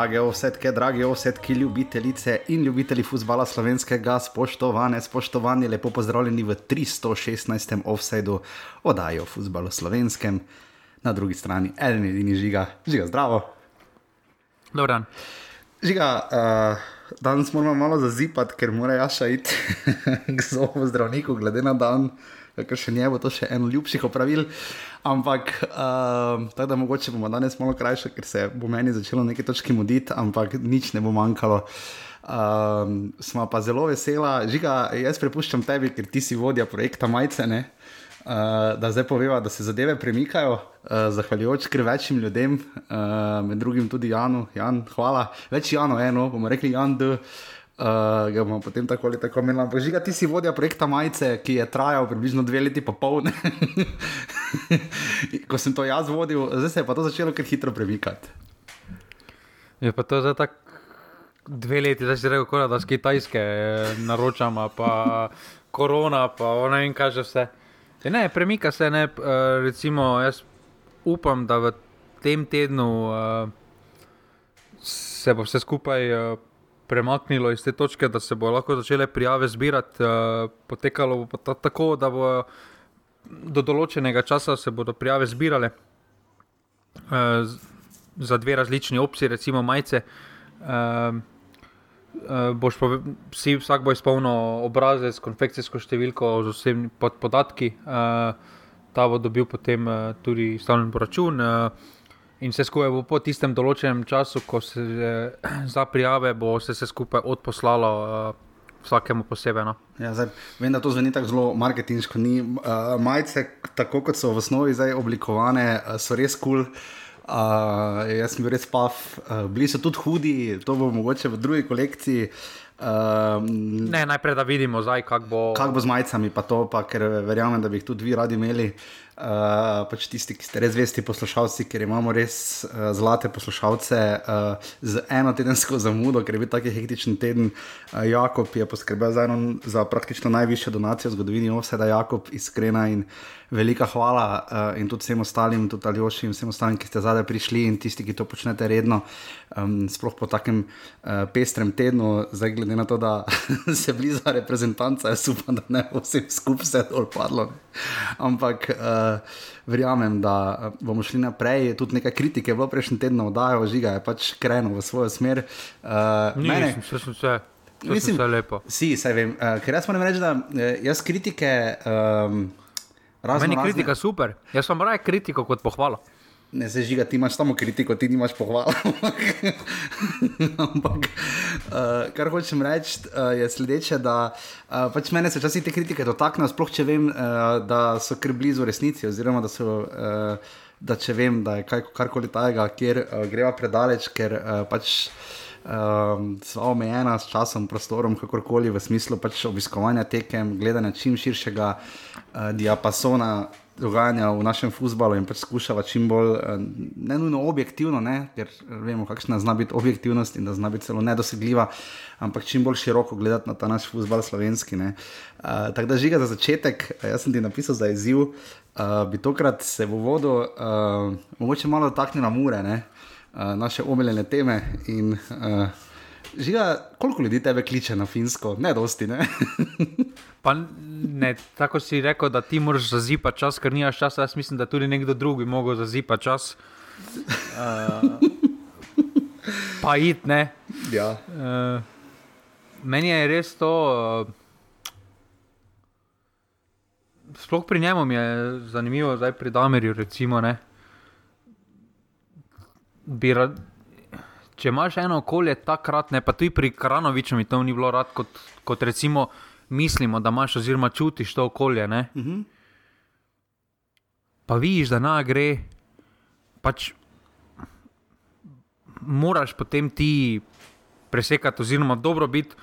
Drage ovsetke, drage ovsetke, ljubitelice in ljubitelji futbola slovenskega, spoštovane, spoštovani, lepo pozdravljeni v 316. offsajdu oddaji o futbalu slovenskem. Na drugi strani, eden edini žiga, žiga zdravo. Dobar dan. Žiga, uh, danes moramo malo zazipati, ker mora Jaša iti k zobu zdravniku, glede na dan, ker še njemu to še eno ljubših opravil. Ampak, uh, tako da mogoče bomo danes malo krajši, ker se bo meni začelo nekaj točki muditi, ampak nič ne bo manjkalo. Um, smo pa zelo vesela, žiga, jaz prepuščam tebi, ker ti si vodja projekta Majce. Ne? Uh, da zdaj poveva, da se zadeve premikajo, uh, zahvaljujoč kar večjim ljudem, uh, med drugim tudi Janu. Jan, hvala, več Janu, eno, bomo rekli Jan D. Uh, ga bomo potem tako ali tako imeli. Ampak žiga, ti si vodja projekta Majice, ki je trajal približno dve leti pa pol. Ko sem to jaz vodil, zdaj se je pa to začelo kar hitro premikati. Je pa to za tako dve leti, zdaj si rekel, kot da z Kitajske eh, naročamo, pa korona, pa ne vem, kaj že vse. Ja, ne, premika se, ne, eh, recimo, jaz upam, da v tem tednu eh, se bo vse skupaj eh, premaknilo iz te točke, da se bo lahko začele prijave zbirati. eh, Potekalo bo ta, tako, da bo do določenega časa se bodo prijave zbirale eh, z- za dve različni opciji, recimo majice. Uh, uh, boš pa vsi, vsak bo izpolnil obrazec, konfekcijsko številko z vsemi pod podatki, uh, ta bo dobil potem uh, tudi stavljen račun. Uh, In vse skupaj bo po tistem določenem času, ko se uh, za prijave, bo se vse skupaj odposlalo uh, vsakemu posebej. No. Ja, zdaj, vem, da to zveni tako zelo marketinško. Ni, uh, majice, tako kot so v osnovi zdaj oblikovane, uh, so res kul. Cool. Uh, jaz sem bil res pav, uh, bili so tudi hudi, to bo mogoče v drugi kolekciji. Uh, Ne, najprej da vidimo, zdaj, kako bo. Kako bo z majicami, pa to, pa, ker verjamem, da bi jih tudi vi radi imeli. Uh, pač tisti, ki ste res vesti poslušalci, ker imamo res uh, zlate poslušalce uh, z eno tedensko zamudo, ker je bil tako hektičen teden. Uh, Jakob je poskrbel za, eno, za praktično najvišjo donacijo v zgodovini Ovseda, Jakob, iskrena in velika hvala uh, in tudi vsem ostalim, tudi Aljoši in vsem ostalim, ki ste zadaj prišli in tisti, ki to počnete redno, um, sploh po takem uh, pestrem tednu, zdaj glede na to, da se bliža reprezentanca, jaz upam, da ne bo vsem skupaj vse dol padlo. Ampak uh, verjamem, da uh, bomo šli naprej. Tudi nekaj kritike je bilo prejšnji teden oddajo, žiga je pač krenil v svojo smer. Uh, Ni, mene- mislim, vse, vse, Mislim- vse lepo. Si, saj vem. Uh, ker jaz moram reči, da eh, jaz kritike. Um, razno Meni je razne- kritika super, jaz sem raje kritiko kot pohvalo. Ne se žiga, ti imaš samo kritiko, ti nimaš pohval. Ampak, uh, kar hočem reči, uh, je sledeče, da uh, pač mene se včasih te kritike dotaknejo, sploh če vem, uh, da so kar blizu resnici, oziroma da so. Uh, Da če vem, da je kaj, karkoli tajega, kjer uh, greva predaleč, ker uh, pač um, sva omejena s časom, prostorom, kakorkoli v smislu pač obiskovanja tekem, gledanja čim širšega uh, diapasona dogajanja v našem futbalu in pač skušava čim bolj, eh, ne nujno objektivno, ne, ker vemo, kakšna zna biti objektivnost in da zna biti celo nedosegljiva, ampak čim bolj široko gledati na ta naš futbal slovenski. ne. Uh, Tako da žiga za začetek, eh, jaz sem ti napisal za izziv, uh, bi tokrat se v uvodu uh, mogoče malo dotaknila mure, ne, uh, naše omiljene teme in uh, Žiga, koliko ljudi tebe kliče na finsko? Ne, dosti, ne. Pa ne, tako si rekel, da ti moraš zazipati čas, ker nimaš časa. Jaz mislim, da tudi nekdo drug bi mogel zazipati čas. Uh, pa id, ne. ja. Uh, meni je res to. Uh, sploh pri njemu je zanimivo, zdaj pri Damerju. Recimo, ne, bi rad, če imaš eno okolje takrat, ne pa tudi pri Karanoviču mi to ni bilo rad, kot, kot recimo mislimo, da imaš, oziroma čutiš to okolje. Ne? Uh -huh. Pa vidiš, da na gre, pač moraš potem ti presekati, oziroma dobro biti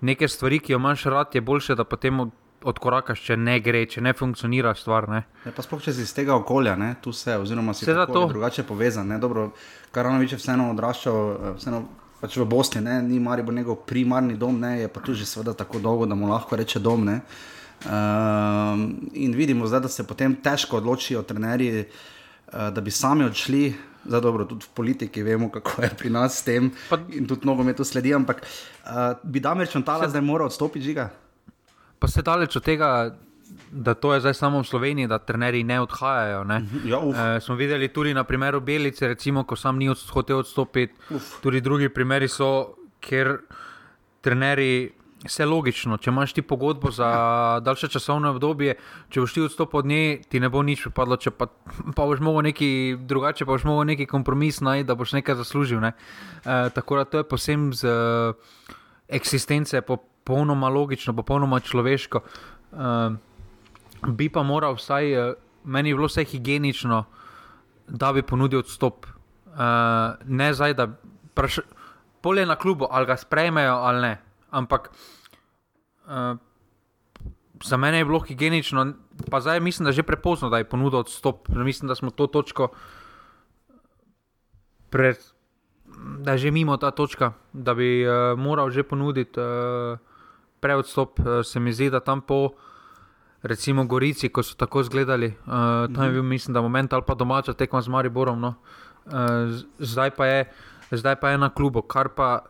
neke stvari, ki jo imaš rad, je boljše, da potem od, odkorakaš, če ne gre, če ne funkcionira stvar. Ne? Ja, pa sploh če si iz tega okolja, ne, tu se, oziroma si tako to. drugače povezan. Ne, dobro, Karanovič je vseeno odraščal eh, vseeno pač v Bosni, ne, ni Maribor njegov primarni dom, ne, je pa tu že seveda tako dolgo, da mu lahko reče dom. Ne. Um, in vidimo zdaj, da se potem težko odločijo trenerji, uh, da bi sami odšli Za dobro, tudi v politiki vemo, kako je pri nas s tem. Pa, in tudi nogometu sledi. Ampak uh, bi Damir Čantala zdaj moral odstopiti žiga? Pa se daleč od tega, da to je zdaj samo v Sloveniji, da trenerji ne odhajajo. Ne? Ja, uf. E, smo videli tudi na primeru Belice, recimo, ko sam ni od, hotel odstopiti. Uf. Tudi drugi primeri so, ker trenerji. Vse logično, če imaš ti pogodbo za daljše časovno obdobje, če boš ti odstopil od nje, ti ne bo nič pripadlo, če pa, pa boš mogel neki drugače, pa boš mogel neki kompromis najti, da boš nekaj zaslužil. Ne? E, tako da to je posebno z e, eksistence, popolnoma logično, popolnoma človeško. E, bi pa moral vsaj, eh, meni je bilo vse higienično, da bi ponudil odstop. Uh, ne zdaj, da praš, polje na klubu, ali ga sprejmejo ali ne. Ampak uh, za mene je bilo higienično, pa zdaj mislim, da je že prepozno, da je ponudil odstop. Mislim, da smo to točko. Pred, da je že mimo ta točka, da bi uh, moral že ponuditi uh, preodstop, uh, se mi zdi, da tam po recimo Gorici, ko so tako izgledali, uh, tam je mhm. bil, mislim, da moment ali pa domača tekma z Mariborom. No. Uh, zdaj, pa je, zdaj pa je na klubu, kar pa,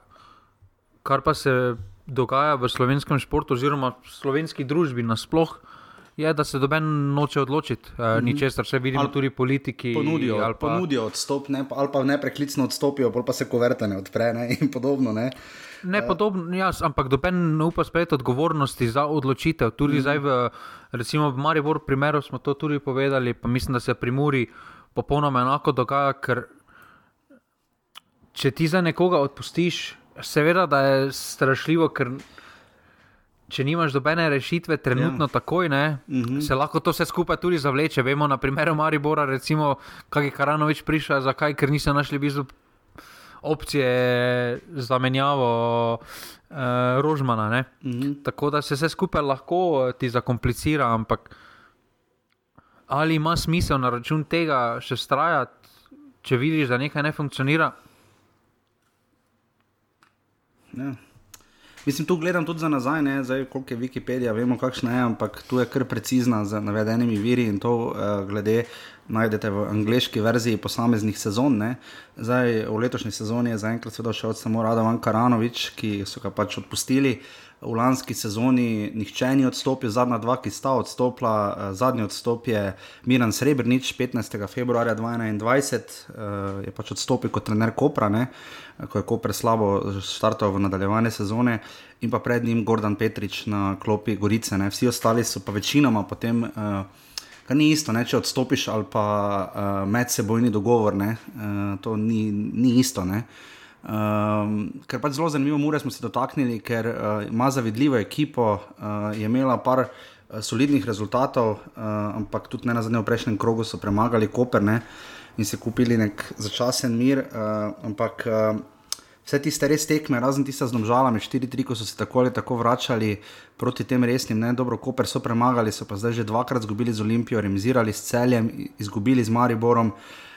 kar pa se dogaja v slovenskem športu, oziroma v slovenski družbi nasplošno. Je, da se doben noče odločiti, uh, mm -hmm. ničesar, vse vidimo ali tudi politiki. Ponudijo, pa... ponudijo odstop, ne, ali pa ne preklicno odstopijo, pa se kuverta ne odpre ne, in podobno. Ne. Ne, podobno, jaz, ampak doben ne upa sprejeti odgovornosti za odločitev. Tudi mm. zdaj, v, recimo v Mariboru, primeru smo to tudi povedali, pa mislim, da se pri Muri popolnoma enako dogaja. Ker če ti za nekoga odpustiš, seveda da je strašljivo, ker če nimaš dobene rešitve, trenutno ja. takoj, ne, mm -hmm. se lahko to vse skupaj tudi zavleče. Vemo na primeru Maribora, recimo, kaj je Karanovič prišel, zakaj, ker niso našli blizu opcije za menjavo uh, Rožmana. Mm -hmm. Tako da se vse skupaj lahko eh, ti zakomplicira, ampak ali ima smisel na račun tega še strajati, če vidiš, da nekaj ne funkcionira? Ja. Mislim, tu gledam tudi za nazaj, ne zdaj, koliko je Wikipedija, vemo, kakšna je, ampak tu je kar precizna z navedenimi viri in to uh, glede najdete v angliški verziji posameznih sezon. Ne. Zdaj, v letošnji sezoni je zaenkrat šel samo Radovan Karanovič, ki so ga pač odpustili. V lanski sezoni nihče ni odstopil, zadnja dva, ki sta odstopila, eh, zadnji odstop je Miran Srebrenic, 15. februarja 2021, eh, je pač odstopil kot trener Kopra, ne, ko je Koper slabo štartal v nadaljevanje sezone, in pa pred njim Gordon Petrič na klopi Gorice. Ne. Vsi ostali so pa večinoma potem. Uh, kar ni isto, ne, če odstopiš ali pa uh, medsebojni dogovor, ne, uh, to ni, ni isto. Ne. Um, ker pač zelo zanimivo, mure smo se dotaknili, ker uh, ima zavidljivo ekipo, uh, je imela par uh, solidnih rezultatov, uh, ampak tudi ne na zadnjem prejšnjem krogu so premagali Koper in se kupili nek začasen mir. Uh, ampak uh, vse tiste res tekme, razen tiste z nožalami, 4-3, ko so se tako ali tako vračali proti tem resnim, ne dobro, Koper so premagali, so pa zdaj že dvakrat izgubili z Olimpijo, remisirali s celjem, izgubili z Mariborom. Uh,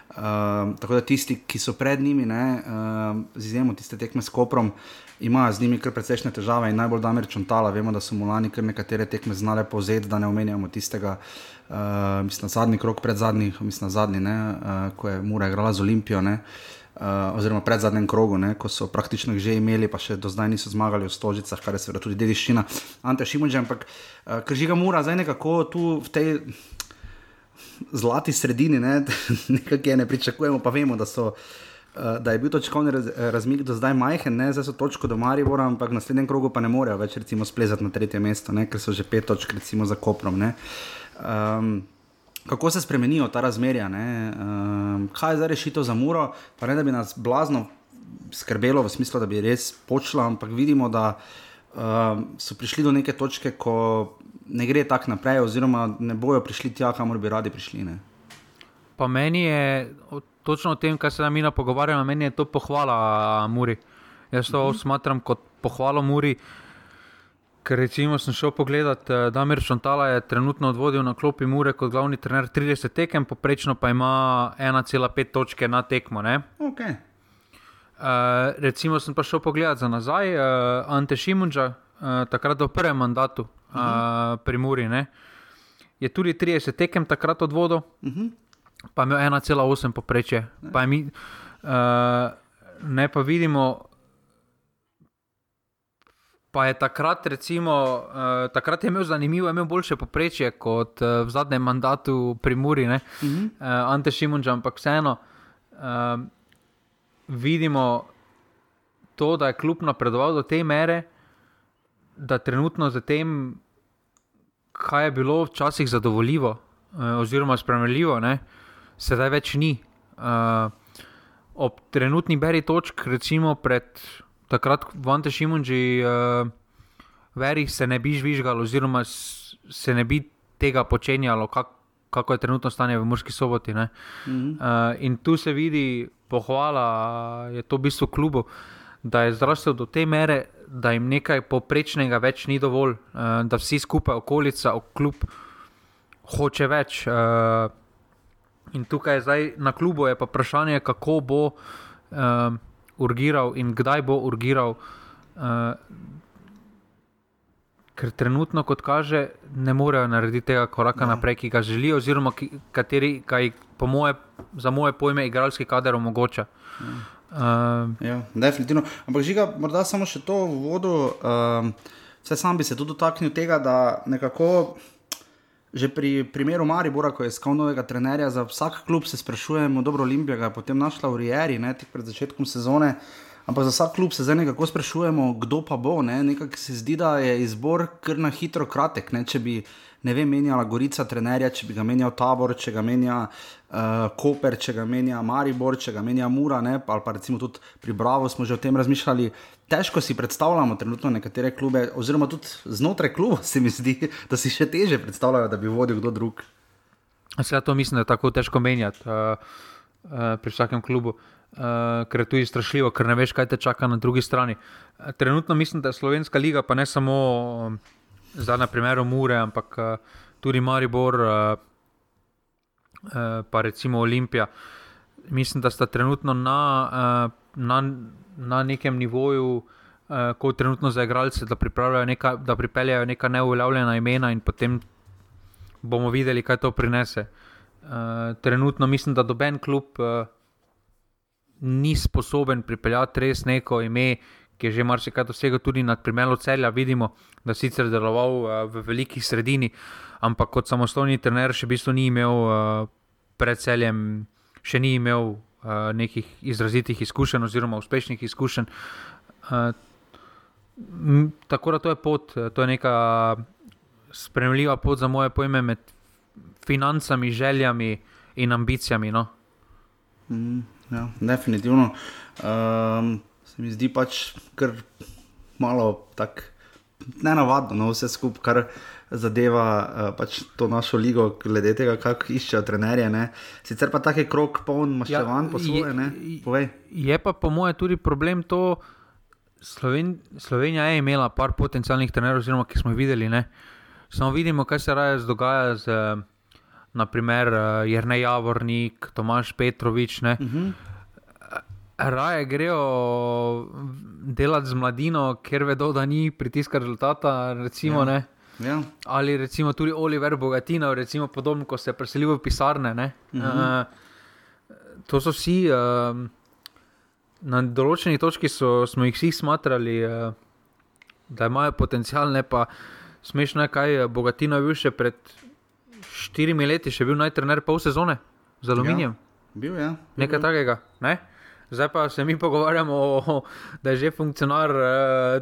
tako da tisti, ki so pred njimi, ne, uh, z izjemo tiste tekme s Koprom, imajo z njimi kar precejšnje težave in najbolj damer čontala. Vemo, da so Mulani kar nekatere tekme znale povzeti, da ne omenjamo tistega, uh, mislim, zadnji krok pred zadnji, mislim, zadnji, ne, uh, ko je Mura igrala z Olimpijo. Ne, uh, oziroma pred zadnjem krogu, ne, ko so praktično že imeli, pa še do zdaj niso zmagali v Stožicah, kar je seveda tudi dediščina Ante Šimunča. Ampak uh, ker žiga mora zdaj nekako tu v tej zlati sredini, ne, nekaj je ne pričakujemo, pa vemo, da so. Uh, da je bil točkovni raz, razmik do zdaj majhen, ne? zdaj so točko do Maribora, ampak v naslednjem krogu pa ne morejo več recimo splezati na tretje mesto, ne? ker so že pet točk recimo za Koprom. Um, kako se spremenijo ta razmerja, um, kaj je zdaj rešitev za muro, pa ne da bi nas blazno skrbelo v smislu, da bi res počela, ampak vidimo, da um, so prišli do neke točke, ko ne gre tako naprej, oziroma ne bojo prišli tja, kamor bi radi prišli. Ne? Pa meni je točno o tem, kar se nam mi pogovarjamo, meni je to pohvala Muri. Jaz to uh mhm. -huh. smatram kot pohvalo Muri. Ker recimo sem šel pogledat, da eh, Damir Šantala je trenutno odvodil na klopi Mure kot glavni trener 30 tekem, poprečno pa ima 1,5 točke na tekmo. Okay. Uh, recimo sem pa šel pogledat za nazaj, uh, Ante Šimunča, uh, takrat v prvem mandatu uh -huh. uh, pri Muri, ne? je tudi 30 tekem takrat odvodil. Uh -huh. pa je imel 1,8 poprečje. Pa mi, uh, ne pa vidimo. Pa je takrat, recimo, uh, takrat je imel zanimivo, imel boljše poprečje kot uh, v zadnjem mandatu pri Muri, uh -huh. uh, Ante Šimunča, ampak vseeno uh, vidimo to, da je kljub napredoval do te mere, da trenutno za tem, kaj je bilo včasih zadovoljivo uh, oziroma spremljivo, sedaj več ni. Uh, ob trenutni beri točk, recimo pred takrat v Ante Šimunži, uh, veri se ne bi žvižgal, oziroma se ne bi tega počenjalo, kak, kako je trenutno stanje v Murski soboti. Mm -hmm. uh, in tu se vidi pohvala, je to v bistvu klubu, da je zrastel do te mere, da jim nekaj poprečnega več ni dovolj, uh, da vsi skupaj, okolica, kljub hoče več. Uh, in tukaj zdaj na klubu je pa vprašanje, kako bo. Uh, urgiral in kdaj bo urgiral. Uh, ker trenutno, kot kaže, ne morejo narediti tega koraka no. naprej, ki ga želijo, oziroma ki, kateri po moje, za moje pojme, igralski kader omogoča. Ja. Uh, ja, definitivno. Ampak žiga, morda samo še to v vodu. Uh, vse sam bi se tudi dotaknil tega, da nekako. Že pri primeru Maribora, ko je iskal novega trenerja, za vsak klub se sprašujemo, dobro, Olimpija ga je potem našla v Rijeri, ne tik pred začetkom sezone. Ampak za vsak klub se zdaj nekako sprašujemo, kdo pa bo. Nekako se zdi, da je izbor kar na hitro kratek. Ne? Če bi ne vem, menjala Gorica trenerja, če bi ga menjal Tabor, če ga menja uh, Koper, če ga menja Maribor, če ga menja Mura, ne? ali pa recimo tudi pri Bravo smo že o tem razmišljali. Težko si predstavljamo trenutno nekatere klube, oziroma tudi znotraj kluba se mi zdi, da si še teže predstavljajo, da bi vodil kdo drug. Vse to mislim, da je tako težko menjati uh, uh, pri vsakem klubu. Uh, ker je tu strašljivo, ker ne veš, kaj te čaka na drugi strani. Trenutno mislim, da je Slovenska liga, pa ne samo zdaj na primeru Mure, ampak uh, tudi Maribor, uh, uh, pa recimo Olimpija. Mislim, da sta trenutno na, uh, na, na nekem nivoju, uh, kot trenutno za igralce, da, neka, da pripeljajo neka neuveljavljena imena in potem bomo videli, kaj to prinese. Uh, trenutno mislim, da doben klub uh, ni sposoben pripeljati res neko ime, ki je že marsikaj dosegel, tudi nad primerom celja. Vidimo, da je sicer deloval uh, v veliki sredini, ampak kot samostojni trener še v bistvu ni imel uh, pred celjem, še ni imel uh, nekih izrazitih izkušenj oziroma uspešnih izkušenj. Tako da to je pot, to je neka spremljiva pot za moje pojme med financami, željami in ambicijami. No? Mm, ja, definitivno. Um, se mi zdi pač kar malo tako nenavadno, no, vse skupaj, kar zadeva uh, pač to našo ligo, glede tega, kako iščejo trenerje. Ne. Sicer pa tak je krok poln maščevanj ja, po svoje. Je pa po mojem tudi problem to, Sloven, Slovenija je imela par potencialnih trenerjev, oziroma ki smo jih videli. Ne. Samo vidimo, kaj se raje dogaja z. Naprimer, uh, eh, Jrnej Javornik, Tomaš Petrovič. Uh -huh raje grejo delati z mladino, ker vedo, da ni pritiska rezultata. Recimo, ja. Ja. Ali recimo tudi Oliver Bogatino, recimo podobno, ko se je preselil v pisarne. Mhm. Uh, to so vsi. Uh, Na določeni točki so, smo jih vsi smatrali, da imajo potencial, ne pa smešno kaj Bogatino je bil še pred štirimi leti, še bil najtrener pol sezone z aluminijem. Ja, bil je. Ja. Nekaj takega. Ne? Zdaj pa se mi pogovarjamo, da je že funkcionar eh,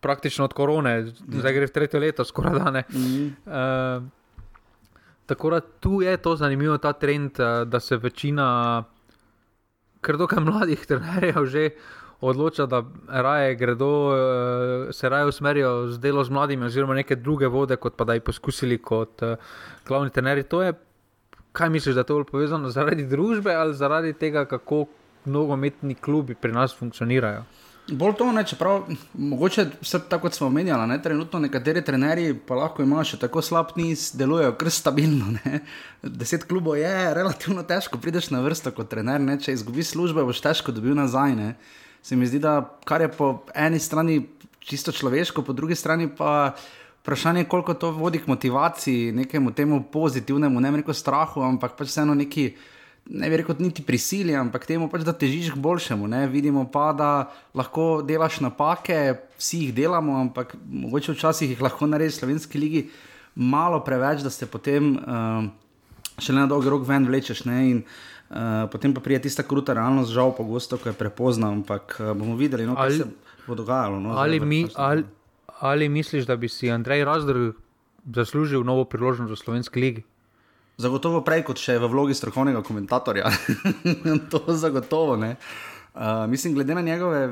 praktično od korone, zdaj gre v tretje leto, skoraj da ne. Mm. Eh, tako da tu je to zanimivo, ta trend, eh, da se večina, ker dokaj mladih trenerjev že. Odloča, da raje gredo, eh, se raje usmerijo z delom z mladimi, oziroma neke druge vode, kot pa da bi poskusili kot uh, glavni trenerji. To je, kaj misliš, da je to povezano zaradi družbe ali zaradi tega, kako nogometni klubi pri nas funkcionirajo. Bolj to ne, čeprav mogoče vse tako kot smo omenjali, ne, trenutno nekateri trenerji pa lahko imajo še tako slab niz, delujejo kar stabilno. Ne. Deset klubov je relativno težko, prideš na vrsto kot trener, ne. če izgubiš službo, boš težko dobil nazaj. Ne. Se mi zdi, da kar je po eni strani čisto človeško, po drugi strani pa vprašanje je, koliko to vodi k motivaciji, nekemu temu pozitivnemu, ne reko strahu, ampak pač vseeno neki. Ne bi rekel, niti prisili, ampak temu pač, da težiš k boljšemu. Ne? Vidimo pa, da lahko delaš napake, vsi jih delamo, ampak mogoče včasih jih lahko narediš v slovenski ligi malo preveč, da se potem uh, še na dolgi rok ven vlečeš. In, uh, potem pa pride tista kruta realnost, žal, pogosto, ko je prepozna, ampak uh, bomo videli, no, kaj ali, se bo dogajalo. No, ali, mi, ali, ali misliš, da bi si Andrej Razdor zaslužil novo priložnost v slovenski ligi? Zagotovo prej kot še v vlogi strokovnega komentatorja. to zagotovo ne. Uh, mislim, glede na njegove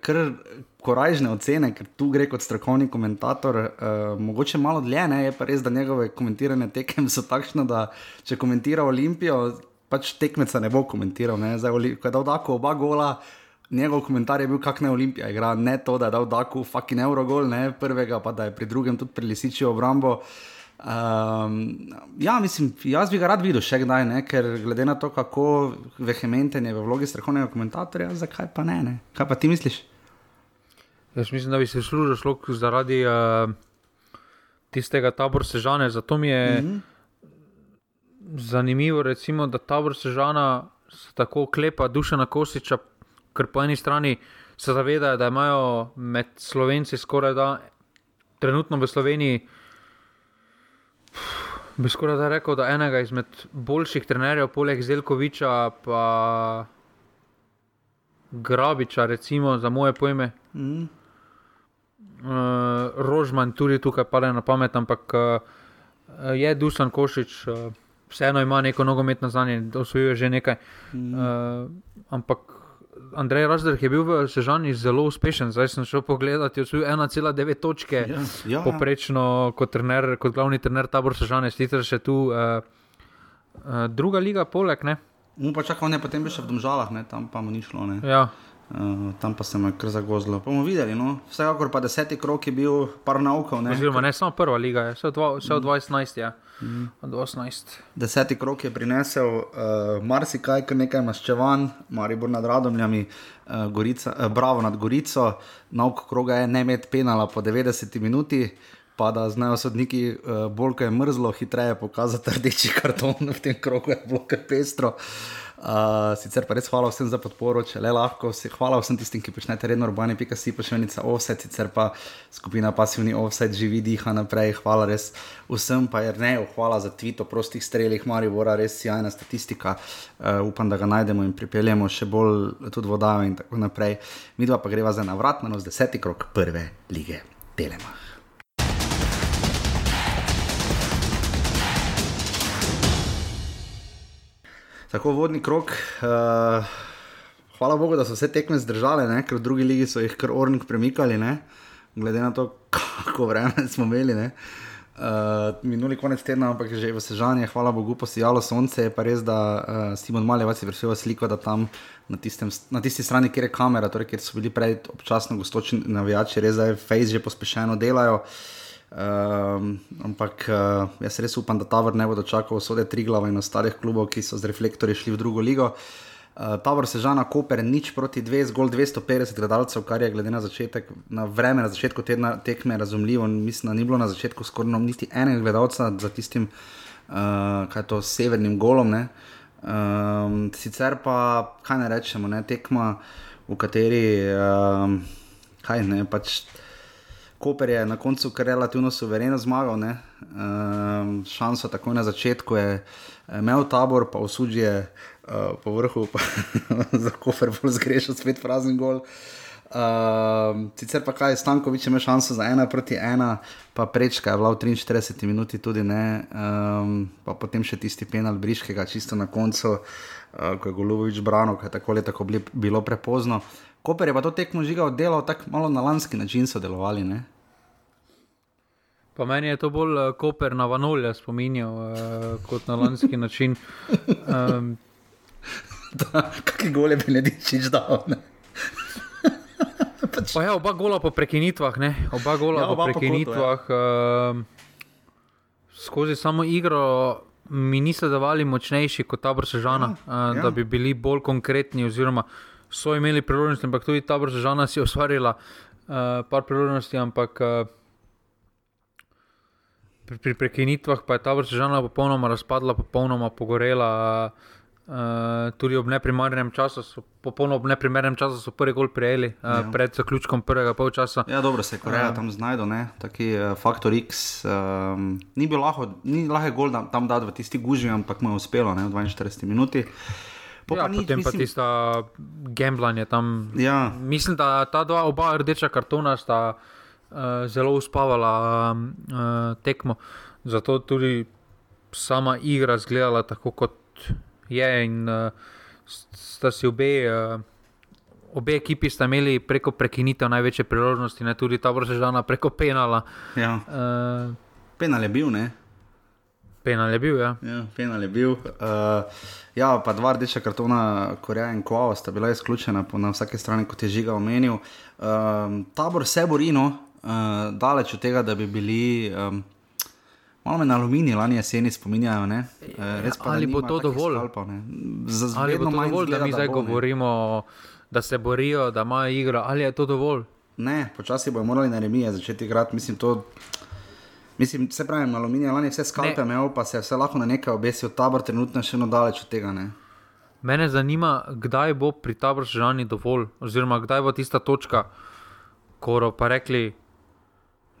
kar korajžne ocene, ker tu gre kot strokovni komentator, uh, mogoče malo dlje, ne? je pa res, da njegove komentirane tekem so takšne, da če komentira Olimpijo, pač tekmeca ne bo komentiral. Ne? Zdaj, ko je dal tako oba gola, njegov komentar je bil, kak ne Olimpija igra, ne to, da je dal tako fucking Eurogol, ne prvega, pa da je pri drugem tudi prelisičil obrambo. Um, ja, mislim, jaz bi ga rad videl še kdaj, ne? ker glede na to, kako vehementen je v vlogi strokovnega komentatorja, zakaj pa ne, ne? Kaj pa ti misliš? Jaz mislim, da bi se služil šlok zaradi uh, tistega tabor sežane. Zato mi je mm -hmm. Zanimivo, recimo, da tabor sežana se tako klepa duša na kosiča, ker po eni strani se zavedajo, da imajo med slovenci skoraj da trenutno v Sloveniji. Bi skoraj da rekel, da enega izmed boljših trenerjev, poleg Zelkoviča, pa Grabiča, recimo za moje pojme. Mm. Uh, Rožman tudi tukaj pade na pamet, ampak uh, je Dusan Košič, uh, vseeno ima neko nogometno znanje, osvojil je že nekaj. Mm. Uh, ampak Andrej Razdrh je bil v Sežani zelo uspešen. Zdaj sem šel pogledat, je osvojil 1,9 točke, ja, ja. poprečno kot, trener, kot glavni trener tabor Sežane, sicer še tu uh, uh, druga liga, poleg. Ne? Mu pa čakal, ne, potem bi še v Domžalah, ne, tam pa mu ni šlo. Ja. Uh, tam pa se je kar zagozlo. Pa bomo videli. No? Vsekakor pa deseti krok je bil par naukov. Ne, Oziroma, ne samo prva liga, vse od 20. Ja. Mm. Deseti krok je prinesel uh, marsikaj, kar nekaj maščevan, Maribor nad Radomljami, uh, Gorica, uh, Bravo nad Gorico, nauk kroga je ne imeti penala po 90 minuti. Pa da znajo sodniki, uh, bolj ko je mrzlo, hitreje pokazati rdeči karton v tem krogu, je bilo kar pestro. Uh, Sicer pa res hvala vsem za podporo, če le lahko. Hvala vsem tistim, ki počnete redno urbane, pika si pošiljnica offset, sicer pa skupina pasivni offset živi diha naprej. Hvala res vsem, pa je ne, hvala za tweet o prostih strelih, Maribora, res sjajna statistika. Uh, upam, da ga najdemo in pripeljemo še bolj tudi vodajo in tako naprej. Mi dva pa greva za navrat na nos deseti krok prve lige Telema. Tako vodni krok. Uh, hvala Bogu, da so vse tekme zdržale, ne? ker v drugi ligi so jih kar ornik premikali, ne? glede na to, kako vreme smo imeli. Uh, minuli konec tedna, ampak že v Sežani, hvala Bogu, posijalo sonce. Je pa res, da uh, Simon Malevac je prišel sliko, da tam na, tistem, na tisti strani, kjer je kamera, torej kjer so bili prej občasno gostočni navijači, res zdaj Face že pospešeno delajo. Uh, Um, ampak uh, jaz res upam, da ta vrh ne bo dočakal vsode tri glave in ostalih klubov, ki so z reflektorji šli v drugo ligo. Uh, ta vrh se žana Koper, nič proti dve, zgolj 250 gledalcev, kar je glede na začetek, na vreme na začetku tedna tekme razumljivo. Mislim, da ni bilo na začetku skoraj no, niti enega gledalca za tistim, uh, kaj je to severnim golom. Um, sicer pa, kaj ne rečemo, ne, tekma, v kateri, um, kaj ne, pač. Koper je na koncu relativno suvereno zmagal, um, šanso tako na začetku je eh, imel tabor, pa usudje uh, po vrhu, pa za Koper bolj zgrešil spet prazen gol. Uh, sicer pa kaj, Stankovič ima šanso za ena proti ena, pa prečka je bila v 43 minuti tudi ne, um, pa potem še tisti penal Briškega, čisto na koncu, uh, ko je Golovič branil, ker tako ali tako bilo prepozno. Koper je pa to tekmo žigal, delal tako malo na lanski način so delovali. Ne? Pa meni je to bolj uh, koper na vanolje spominjal uh, kot na lanski način. Um, Kaj gole bi ne dičiš dal? pač. ja, oba gola po prekinitvah, ne? oba gola ja, oba po prekinitvah. Po ja. uh, skozi samo igro mi niso davali močnejši kot ta Brsežana, ja, uh, ja. da bi bili bolj konkretni. Oziroma, so imeli priložnosti, ampak tudi ta Brsežana si je ustvarila uh, par priložnosti. Ampak uh, pri, pri prekinitvah pa je ta vrsta popolnoma razpadla, popolnoma pogorela. Uh, tudi ob neprimernem času, so, popolnoma ob neprimernem času, so prvi gol prijeli uh, ja. pred zaključkom prvega polčasa. Ja, dobro se je Koreja uh, tam znašla, taki uh, faktor X. Um, ni bil lahko, ni lahko gol da, tam dati v tisti guži, ampak mu je uspelo ne, v 42 minuti. Po ja, pa nič, potem mislim, pa tista gamblanje tam. Ja. Mislim, da ta dva oba rdeča kartona sta uh, zelo uspavala uh, tekmo, zato tudi sama igra zgledala tako kot je. In, uh, sta si obe, uh, obe ekipi sta imeli preko prekinitev največje priložnosti, ne tudi ta vrsta preko penala. Ja. Uh, penal je bil, ne? Penal je bil, ja. ja penal je bil. Uh, ja, pa dva rdeča kartona, Koreja in Kuala, sta bila izključena na vsake strani, kot je žiga omenil. Uh, tabor se bori, no, uh, daleč od tega, da bi bili. Um, Malo me na aluminij lani jeseni spominjajo. Ja, pa, ali bo to dovolj? Skalpov, ali bo to dovolj, zgleda, da mi zdaj da bo, govorimo, da se borijo, da imajo igro, ali je to dovolj? Ne, počasi bojo morali na remije začeti igrati. Mislim, to, mislim, se pravi, aluminij lani vse skalpe imel, pa se vse lahko na nekaj obesijo, tabor trenutno še eno daleč od tega. Ne? Mene zanima, kdaj bo pri taboru žrani dovolj, oziroma kdaj bo tista točka, ko bodo rekli,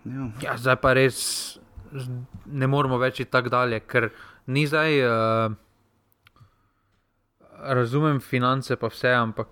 ja. ja, zdaj pa res ne moremo več iti tako dalje, ker ni zdaj. Uh, razumem finance, pa vse, ampak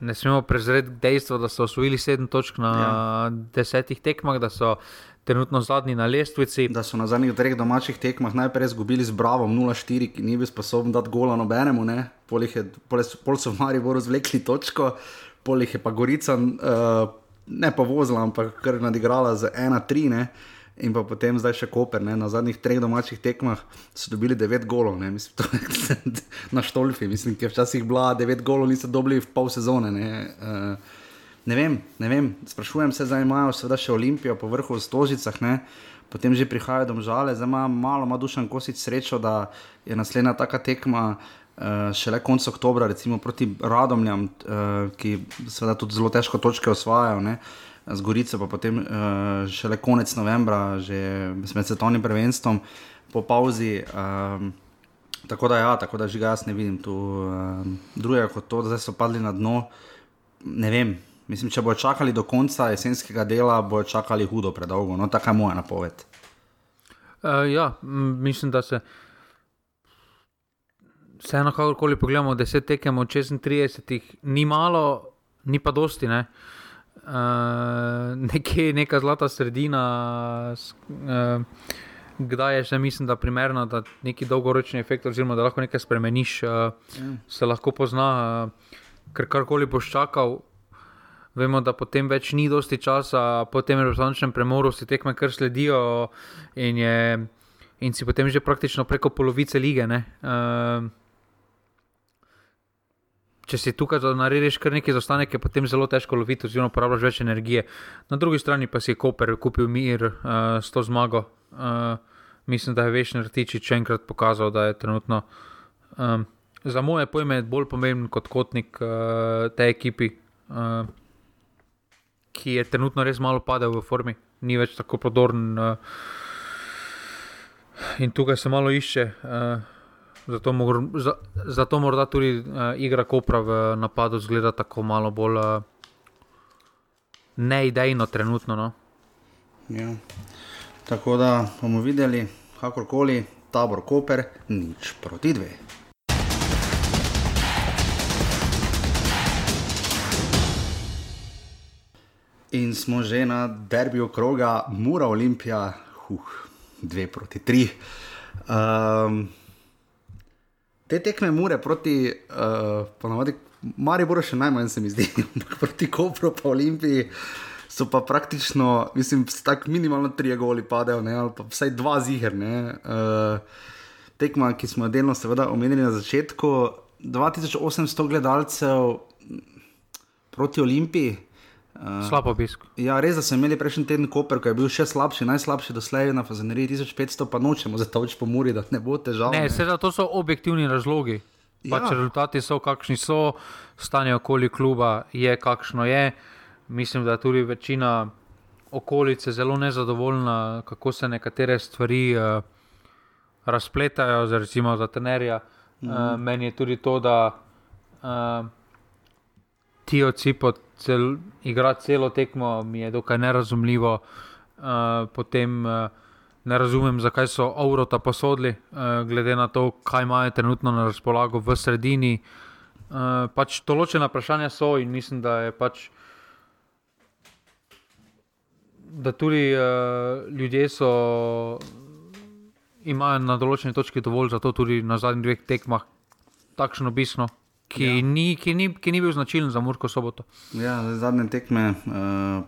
ne smemo prezreti dejstva, da so osvojili sedem točk na ja. desetih tekmah, da so trenutno zadnji na lestvici. Da so na zadnjih treh domačih tekmah najprej izgubili z Bravo 0-4, ki ni bil sposoben dati gola nobenemu, pol, je, pol, pol so v Mariboru zvlekli točko, pol jih je pa Gorica. Uh, Ne pa vozila, ampak kar nadigrala z 1-3 in pa potem zdaj še Koper. Ne? Na zadnjih treh domačih tekmah so dobili devet golov, ne? Mislim, to, na Štolfi, mislim, ki je včasih bila devet golov, niso dobili v pol sezone. Ne? Uh, ne vem, ne vem, sprašujem se, zdaj imajo seveda še Olimpijo po vrhu v Stožicah. Ne? Potem že prihajajo do žale, zdaj ima malo, ima dušen kosič srečo, da je naslednja taka tekma uh, šele konec oktobra, recimo proti Radomljam, uh, ki seveda tudi zelo težko točke osvajajo. Uh, z Gorico, pa potem uh, šele konec novembra, že med svetovnim prvenstvom, po pauzi. Um, tako da, ja, tako da že jaz ne vidim tu um, drugega kot to, da so padli na dno. Ne vem, mislim, če bodo čakali do konca jesenskega dela, bodo čakali hudo predolgo. No, tako je moja napoved. Uh, ja, mislim, da se. Vseeno, kakorkoli pogledamo, 10 tekem od 36, ni malo, ni pa dosti. Uh, uh, nekje neka zlata sredina, uh, kdaj je še, mislim, da je primerno, da neki dolgoročni efekt, oziroma da lahko nekaj spremeniš, uh, se lahko pozna, uh, ker karkoli boš čakal. Vemo, da potem več ni dosti časa, po tem reprezentativnem premoru si tekme kar sledijo, in, je, in si potem že praktično preko polovice lige. Uh, če si tukaj narediš kar nekaj zaostanek, je potem zelo težko loviti, oziroma porabiš več energije. Na drugi strani pa si je Koper kupil mir uh, s to zmago. Uh, mislim, da je večni rtiči še enkrat pokazal, da je trenutno um, za moje pojme bolj pomemben kot kotnik uh, te ekipi, uh, ki je trenutno res malo padel v formi, ni več tako prodorn. Uh, in tukaj se malo išče. Uh, Zato, mor, za, zato morda tudi uh, igra Kopra v napadu zgleda tako malo bolj uh, neidejno, trenutno. No? Ja. Tako da bomo videli, kakorkoli, tabor Koper, nič proti dve. In smo že na derbiju kroga, Mura Olimpija, huh, dve proti tri. Um, te tekme mure proti, uh, ponovadi, Mariboru še najmanj se mi zdi, ampak proti Kopru, pa Olimpiji. So pa praktično, mislim, tako minimalno tri goli padejo, ne, ali pa vsaj dva ziger. Uh, tekma, ki smo jo delno seveda omenili na začetku, 2800 gledalcev proti Olimpiji. Uh, Slab obisk. Ja, res, da smo imeli prejšnji teden Koper, ki je bil še slabši, najslabši doslej na Fazeneriji 1500, pa nočemo za to več pomori, da ne bo težav. Ne, seveda to so objektivni razlogi. Ja. Pač rezultati so, kakšni so, stanje okoli kluba je, kakšno je. Mislim, da tudi večina okolice zelo nezadovoljna, kako se nekatere stvari uh, razpletajo, za recimo za tenerja. Mm -hmm. uh, meni je tudi to, da uh, ti ocipo cel, igra celo tekmo, mi je dokaj nerazumljivo. Uh, potem uh, ne razumem, zakaj so Aurota posodili, uh, glede na to, kaj imajo trenutno na razpolago v sredini. Uh, pač določena vprašanja so in mislim, da je pač da tudi uh, ljudje so, imajo na določeni točki dovolj za to, tudi na zadnjih dveh tekmah, takšno bisno. Ki, ja. ni, ki, ni, ki ni bil značilen za Murko soboto. Ja, zadnje tekme, uh,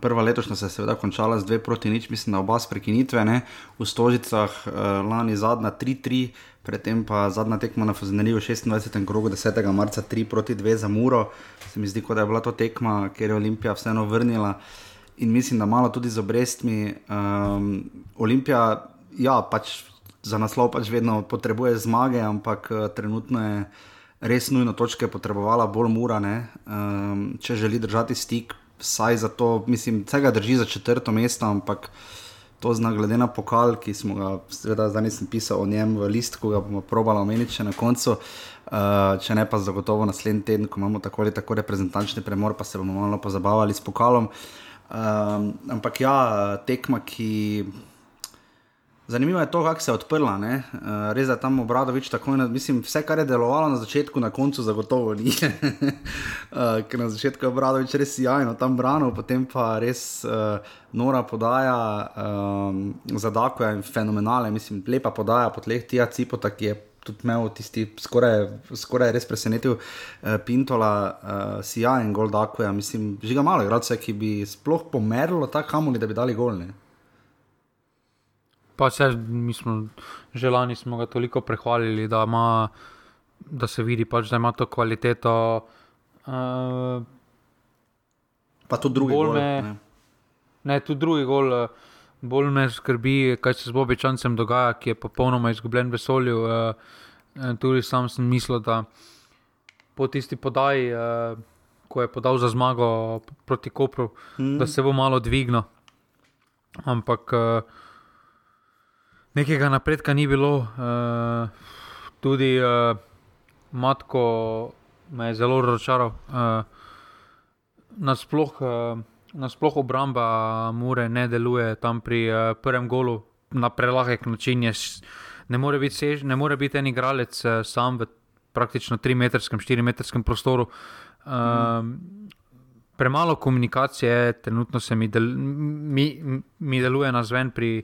prva letošnja se je seveda končala z dve proti nič, mislim, da oba prekinitve, ne? v Stožicah uh, lani zadnja 3-3, predtem pa zadnja tekma na Fuzeneriju 26. krogu 10. marca 3 proti 2 za Muro. Se mi zdi, da je bila to tekma, kjer je Olimpija vseeno vrnila. Uh, in mislim, da malo tudi z obrestmi. Um, Olimpija, ja, pač za naslov pač vedno potrebuje zmage, ampak uh, trenutno je res nujno točke potrebovala bolj murane, um, če želi držati stik. Saj za to, mislim, vse ga drži za četrto mesto, ampak to zna glede na pokal, ki smo ga, seveda, zdaj nisem pisal o njem v list, ko ga bomo probali omeniti na koncu. Uh, če ne pa zagotovo naslednji teden, ko imamo tako ali tako reprezentančni premor, pa se bomo malo pozabavali s pokalom. Um, ampak ja, tekma, ki. Zanimivo je to, kako se je odprla. Uh, res je tam obradovič tako. Mislim, vse, kar je delovalo na začetku, na koncu zagotovo ni. uh, ker na začetku je obradovič res jajno tam branil, potem pa res uh, nora podaja um, za Dako je fenomenalna. Mislim, lepa podaja po tleh tija cipota, ki je tudi imel tisti skoraj, skoraj res presenetil uh, Pintola, uh, Sija in Gol Dakuja. Mislim, žiga malo igralcev, ki bi sploh pomerilo ta kamuli, da bi dali golne. Pa se, mi smo že lani smo ga toliko prehvalili, da, ima, da se vidi, pač, da ima to kvaliteto. Uh, pa tudi drugi gol. Me, ne. ne, tudi drugi gol. Uh, bolj me skrbi, kaj se z Bobičancem dogaja, ki je popolnoma izgubljen v vesolju. Uh, tudi sam sem mislil, da po tisti podaji, uh, ko je podal za zmago proti Kopru, mm. da se bo malo dvignil. Ampak uh, nekega napredka ni bilo. Uh, tudi uh, Matko me je zelo razočaral. Uh, Nasplošno. Uh, nasplošno obramba Mure ne deluje tam pri uh, prvem golu na prelahek način. Je, ne, more biti sež, ne more biti en igralec uh, sam v praktično 3-metrskem, 4-metrskem prostoru. Uh, mm. Premalo komunikacije, trenutno se mi, del, mi, mi deluje na zven pri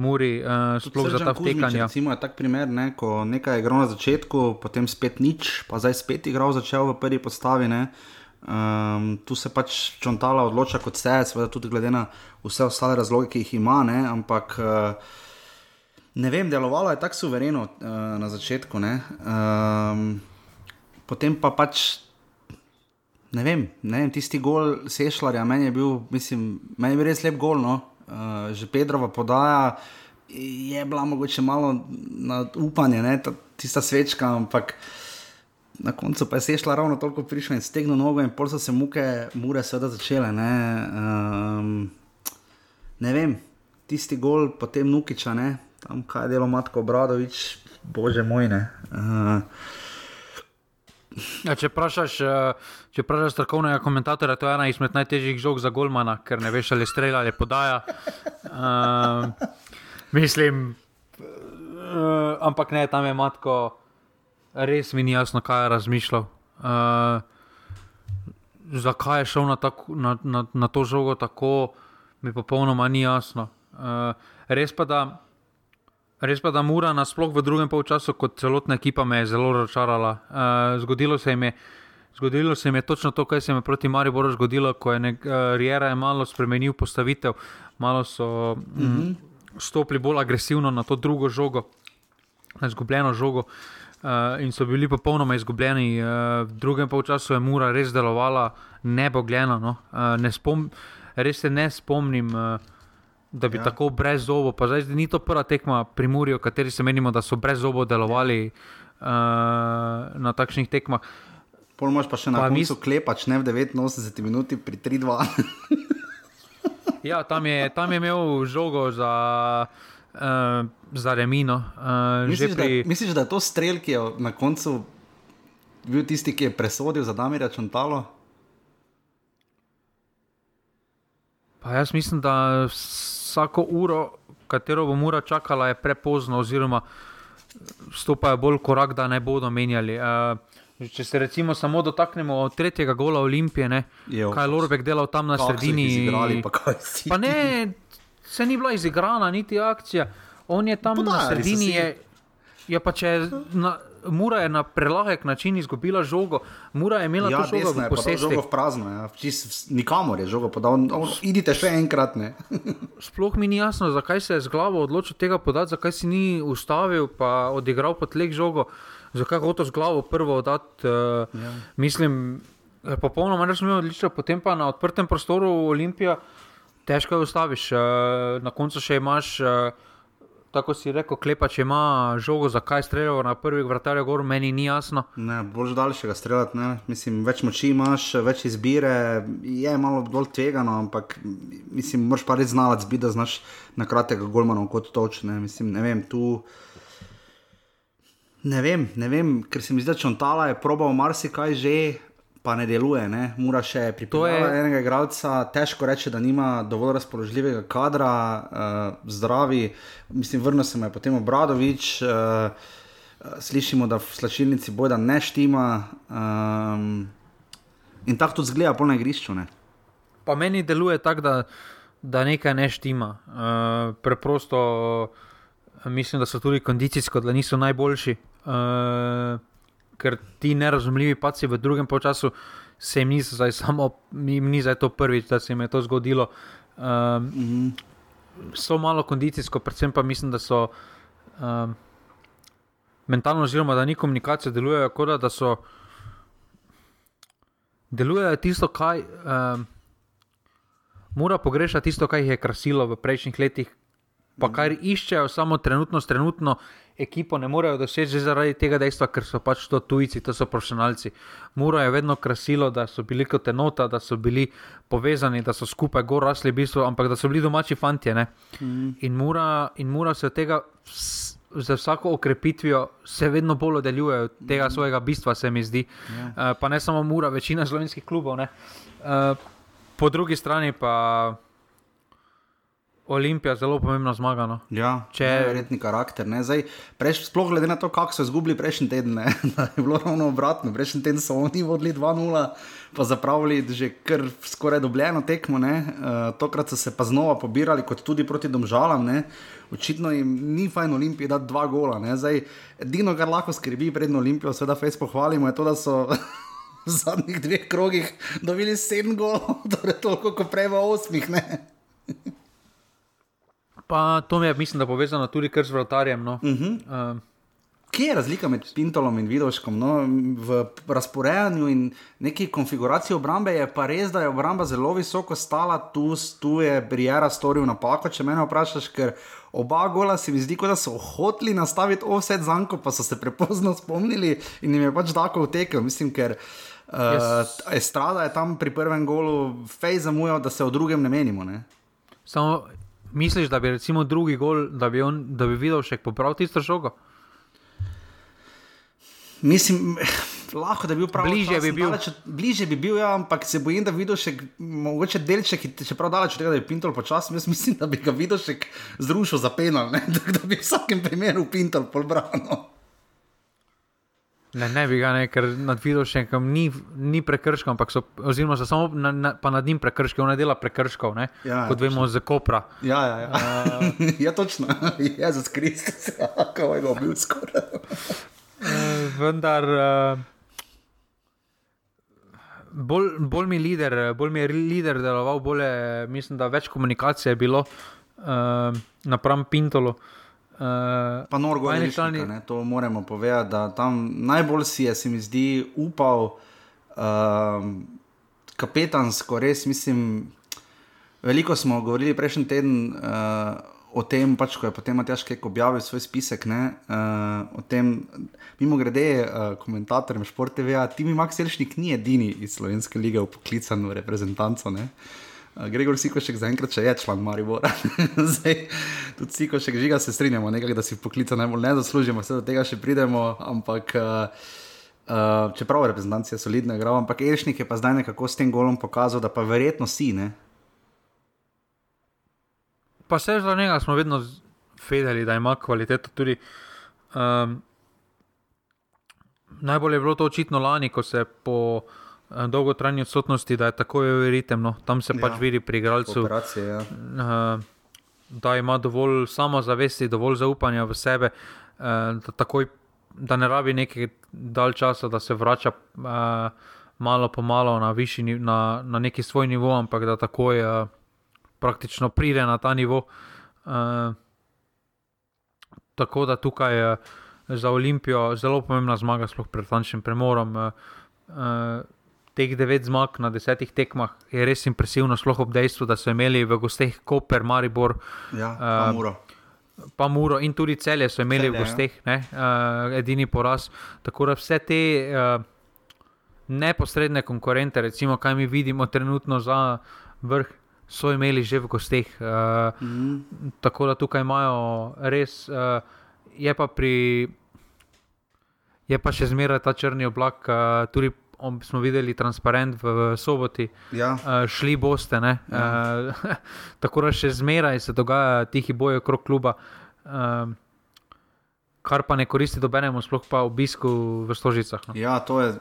Muri, uh, sploh za ta vtekanja. Recimo je tak primer, ne, ko nekaj je igral na začetku, potem spet nič, pa zdaj spet igral začel v prvi postavi. Ne. Um, tu se pač čontala odloča kot se, seveda tudi glede na vse ostale razloge, ki jih ima, ne? ampak uh, ne vem, delovalo je tako suvereno uh, na začetku. Um, potem pa pač. Ne vem, ne vem, tisti gol Sešljarja, meni je bil, mislim, meni je bil res lep gol. No? Uh, že Pedrova podaja je bila mogoče malo na upanje, ne? tista svečka, ampak na koncu pa je se šla ravno toliko prišla in stegno nogo, in pol so se muke, mure, seveda začele. Ne, um, ne vem, tisti gol, potem Nukiča, ne, tam kaj je delo Matko Bradovič, bože moj. Ne, uh, Ja, če vprašaš, eh, če vprašaš strokovnega komentatorja, to je ena izmed najtežjih žog za Golmana, ker ne veš ali strelja ali podaja. Uh, mislim, uh, ampak ne, tam je matko res mi ni jasno, kaj je razmišljal. Uh, zakaj je šel na, tako, na, na, na to žogo tako, mi popolnoma ni jasno. Uh, res pa da. Res pa, da Mura nasplošno v drugem polčasu, kot celotna ekipa, me je zelo razočarala. Uh, zgodilo, zgodilo se jim je točno to, kar se je proti Mariboru zgodilo, ko je nek, uh, Riera je malo spremenil postavitev, malo so mm -hmm. stopili bolj agresivno na to drugo žogo, na izgubljeno žogo. Uh, uh, in so bili popolnoma izgubljeni. Uh, v drugem polčasu je Mura res delovala nebogljeno. No? Uh, ne spom, res se ne spomnim, uh, da bi ja. tako brez zobo, pa zdaj ni to prva tekma pri Muri, o kateri se menimo, da so brez zobo delovali uh, na takšnih tekmah. Pol imaš pa še na pa koncu mis... klepač, ne v 89 minuti, pri 3-2. Ja, tam je, tam je imel žogo za, uh, za Remino. Uh, Misliš, pri... da, misliš, da je to strel, ki je na koncu bil tisti, ki je presodil za Damirja Čontalo? Pa jaz mislim, da vsako uro, katero bo mura čakala, je prepozno, oziroma stopajo bolj korak, da ne bodo menjali. Uh, če se recimo samo dotaknemo tretjega gola Olimpije, ne, Je, kaj je Lorbek delal tam na sredini. izigrali, pa Pa ne, se ni bila izigrana, niti akcija. On je tam Podajali na sredini. Je, je pa če na, Mura je na prelahek način izgubila žogo, Mura je imela Ja, to žogo v je posesti. žogo v prazno, ja. Čist nikamor je žogo podal. On, idite še enkrat. Sploh mi ni jasno, zakaj se je z glavo odločil tega podati, zakaj si ni ustavil, pa odigral po tleh žogo, zakaj je hotel z glavo prvo oddati. Uh, ja. Mislim, eh, popolnoma razumem, odlično, potem pa na odprtem prostoru Olimpija težko jo ustaviš. Uh, na koncu še imaš. Uh, Tako si rekel, klepa, če ima žogo, zakaj streljal na prvih vratarjev, gor meni ni jasno. Ne, bolj daljšega streljati, ne. Mislim, več moči imaš, več izbire, je malo bolj tvegano, ampak mislim, moraš pa res znalec biti, da znaš na kratkega golmana kot točne. Mislim, ne vem, tu. Ne vem, ne vem, ker se mi zdi, da Čontala je probal marsikaj že, pa ne deluje. Ne? Mora še pripeljati je- enega igralca, težko reči, da nima dovolj razpoložljivega kadra, uh, zdravi. Mislim, vrnil se mu je potem Obradovič. Uh, Slišimo, da v slačilnici boja ne štima. Um, in tako tudi zgleda po na igrišču. Ne? Pa meni deluje tako, da, da nekaj ne štima. Uh, preprosto uh, mislim, da so tudi kondicijsko, da niso najboljši. Uh, ker ti nerazumljivi paci v drugem času se jim niso zdaj samo, jim ni zdaj to prvič, da se jim je to zgodilo. Um, Mm -hmm. so malo kondicijsko, predvsem pa mislim, da so um, mentalno, oziroma da ni komunikacija, delujejo kot da, da so. Delujejo tisto, kaj um, mora pogrešati, tisto, kar jih je krasilo v prejšnjih letih, pa kar iščejo, samo trenutno, trenutno ekipo ne morejo doseči že zaradi tega dejstva, ker so pač to tujci, to so profesionalci. Mura je vedno krasilo, da so bili kot enota, da so bili povezani, da so skupaj gor rasli, v bistvu, ampak da so bili domači fanti. Mm. In, mura, in mura se od tega. Z vsako okrepitvijo se vedno bolj oddaljuje od tega svojega bistva, se mi zdi. Ja. Uh, pa ne samo Mura, večina slovenskih klubov. ne. Uh, po drugi strani pa Olimpija, zelo pomembna zmaga. No. Ja, Če- Če... verjetni karakter. ne. Zdaj, preš, sploh glede na to, kako so izgubili prejšnji teden, ne, je bilo ravno obratno. Prejšnji teden so oni vodili 2-0, pa zapravili že kar skoraj dobljeno tekmo. Uh, tokrat so se pa znova pobirali, kot tudi proti domžalam. Ne. Očitno jim ni fajn Olimpiji dati dva gola. ne. Zdaj, edino, kar lahko skrbi pred Olimpijo, seveda fejs pohvalimo, je to, da so. V zadnjih dveh krogih dobili sedem golov, torej toliko, kot prej v osmih. Ne? Pa to je, mislim, da povezano tudi kar z vratarjem. No. Uh. -huh. uh, Kje je razlika med Pintolom in Vidoškom? No, v razporejanju in neki konfiguraciji obrambe je pa res, da je obramba zelo visoko stala, tu, tu je Brijera storil napako, če me vprašaš, ker oba gola se mi zdi, da so hoteli nastaviti offset zanko, pa so se prepozno spomnili in jim je pač tako utekel. Mislim, ker uh, Jaz- Estrada je tam pri prvem golu fej zamujal, da se o drugem ne menimo. Ne? samo misliš, da bi recimo drugi gol, da bi, on, da bi videl še popravil tisto žogo? Mislim, lahko da bi bil prav. Bližje bi bil. Daleč, od- bližje bi bil, ja, ampak se bojim, da videl še mogoče delček, čeprav daleč od tega, da je Pintol počasen. Jaz mislim, da bi ga videl še zrušil za penal, ne? Da bi v vsakem primeru Pintol polbrano. Ne, ne bi ga, ne, ker nad Vidošenkom ni, ni prekrškov, ampak so, oziroma so samo na, na, pa nad njim prekrški, on ne dela prekrškov, ne, Ja, kot vemo z Kopra. Ja, ja, ja. Uh... ja točno. Jezus Kristus, ja, kako je ga bil skoraj. Uh, vendar uh, bolj, bolj mi je lider, bolj mi je lider deloval, bolje, mislim, da več komunikacije je bilo uh, napram Pintolu. Uh, Pa Norgo po je eni rečnika, strani- ne, to moramo povedati, da tam najbolj si je, se mi zdi, upal um, kapetansko, res mislim, veliko smo govorili prejšnji teden uh, o tem, pač, ko je potem Matjaš Kek objavil svoj spisek, ne, uh, o tem, mimo grede, uh, komentatorjem Šport TV, Timi Max Elšnik ni edini iz Slovenske lige v reprezentanco, ne. Uh, Gregor Sikošek zaenkrat še je član Maribora. Zdaj, tudi Sikošek žiga se strinjamo, nekaj, da si poklica najbolj ne zaslužimo, vse do tega še pridemo, ampak uh, čeprav reprezentacija solidno igra, ampak Elšnik je pa zdaj nekako s tem golom pokazal, da pa verjetno si, ne? Pa se za njega smo vedno vedeli, da ima kvaliteto tudi. Um, najbolj je bilo to očitno lani, ko se po uh, dolgotrajni odsotnosti, da je tako ritem, no, tam se ja. pač vidi pri igralcu. Ja. Uh, da ima dovolj samozavesti, dovolj zaupanja v sebe, uh, da, takoj, da ne rabi nekaj dalj časa, da se vrača uh, malo po malo na, višji, na, na neki svoj nivo, ampak da takoj uh, praktično pride na ta nivo. Uh, tako da tukaj je uh, za Olimpijo zelo pomembna zmaga, sploh pred tančnim premorom. Uh, uh, teh devet zmag na desetih tekmah je res impresivno, sploh ob dejstvu, da so imeli v gosteh Koper, Maribor. Ja, uh, Muro. Pa Muro in tudi celje so imeli celje, v ja. gosteh, ja. uh, edini poraz. Tako da vse te uh, neposredne konkurente, recimo, kaj mi vidimo trenutno za vrh, so imeli že v gosteh. Uh, mm -hmm. Tako da tukaj imajo res, uh, je pa pri je pa še zmeraj ta črni oblak, uh, tudi om, smo videli transparent v, v soboti, ja. uh, šli boste. Ja. Uh, tako da še zmeraj se dogaja tihi boj okrog kluba. Uh, Kar pa ne koristi dobenemu, sploh pa obisku v Stožicah. No. Ja, to je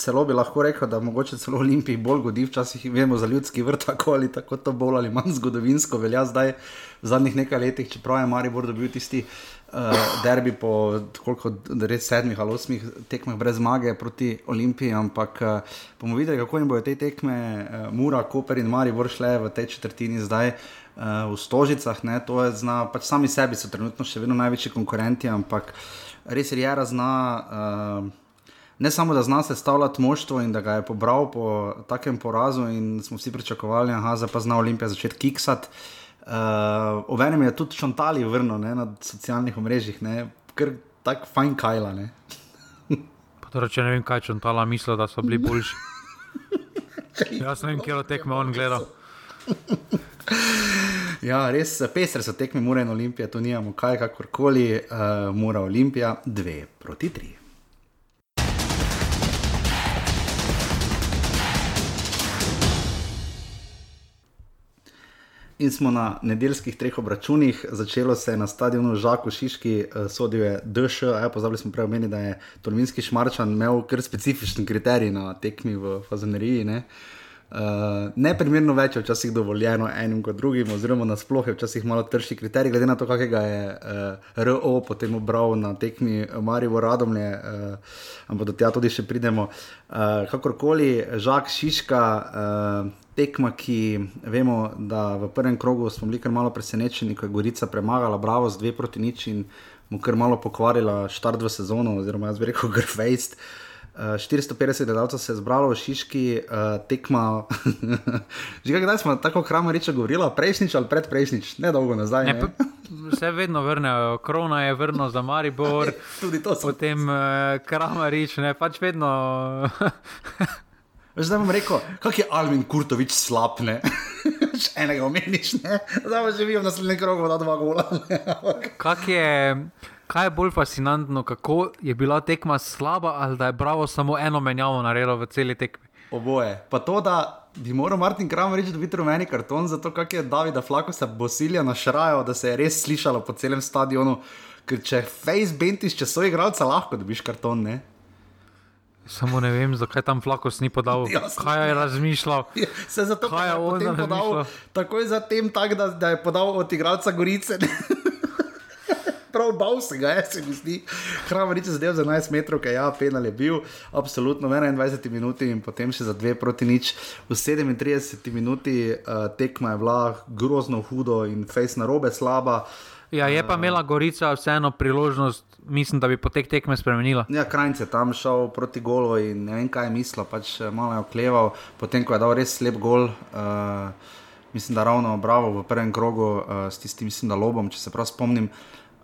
celo bi lahko rekel, da mogoče celo Olimpiji bolj godi, včasih vemo za ljudski vrt, tako ali tako to bolj ali manj zgodovinsko velja zdaj v zadnjih nekaj letih, čeprav je Maribor dobil tisti uh, uh, derbi po koliko, res sedmih ali osmih tekmah brez zmage proti Olimpiji, ampak uh, bomo videli, kako jim bodo te tekme, uh, Mura, Koper in Mari vršle v tej četrtini zdaj. Uh, v Stožicah, ne, to je zna, pač sami sebi so trenutno še vedno največji konkurenti, ampak res je, da zna, uh, ne samo da zna sestavljati moštvo in da ga je pobral po takem porazu, in smo vsi pričakovali, da pa zna Olimpija začeti kiksati. Uh, Ovenem je tudi čontali vrnil na socialnih omrežjih, ker tako fajn kajla. Ne? torej, če ne vem, kaj čontala misli, da so bili boljši. Jaz ne vem, kje je tekme on gledal. ja, res pesre so tekme, mora in olimpija, to nijamo kaj, kakorkoli, uh, mora olimpija, dve proti tri. In smo na nedeljskih treh obračunih, začelo se je na stadionu Žaku Šiški, uh, sodil je DŠ, aj pozabili smo prej omeniti, da je Tolminski šmarčan imel kar specifičen kriterij na tekmi v Fazaneriji. Ne? Uh, Neprimerno več je včasih dovoljeno enim kot drugim, oziroma nasplošno je včasih malo trši kriterij, glede na to, kakega je uh, RO potem obral na tekmi Marijo Radomlje, uh, ampak do tega tudi še pridemo. Uh, kakorkoli, Žak Šiška. Uh, tekma, ki vemo, da v prvem krogu smo bili kar malo presenečeni, ko je Gorica premagala Bravo z dve proti nič in mu kar malo pokvarila štart v sezono, oziroma jaz bi rekel, grfejst. Uh, 450 gledalcev se je zbralo v Šiški, uh, tekma. Že kdaj smo tako hramo reči, govorili, prejšnjič ali predprejšnjič, ne dolgo nazaj. Ne, ne? Se vedno vrnejo, korona je vrno za Maribor. Tudi to so. Potem uh, kramarič, ne pač vedno. Zdaj bom rekel, kako je Alvin Kurtovič slab, ne? Še enega omeniš, ne? Zdaj pa živijo na naslednjem krogu, da dva gola. je, kaj je bolj fascinantno, kako je bila tekma slaba, ali da je bravo samo eno menjavo naredilo v celi tekmi? Oboje. Pa to, da bi moral Martin Kram reči, da bi videl rumeni karton, zato kak je Davida Flako se bosilja našrajo, da se je res slišalo po celem stadionu. Ker če face bentiš, če so igralci, lahko dobiš karton, ne? Samo ne vem, zakaj tam flakos ni podal. Ja, kaj je razmišljal? Ja, se je zato kaj je on podal. Takoj zatem, tak, da, da je podal od igralca Gorice. Prav bal se ga, se mi zdi. Hrama reče zadev za 11 metrov, kaj ja, penal je bil, absolutno v 21 minuti in potem še za 2 proti nič. V 37 minuti uh, tekma je bila grozno hudo in fejs na robe slaba. Ja, je pa imela Gorica vseeno priložnost mislim, da bi potek tekme spremenila. Ja, Krajnc je tam šel proti golu in ne vem, kaj je mislil, pač eh, malo je okleval, potem ko je dal res slab gol. Uh, mislim, da ravno bravo v prvem krogu uh, s tistim, mislim, da lobom, če se prav spomnim.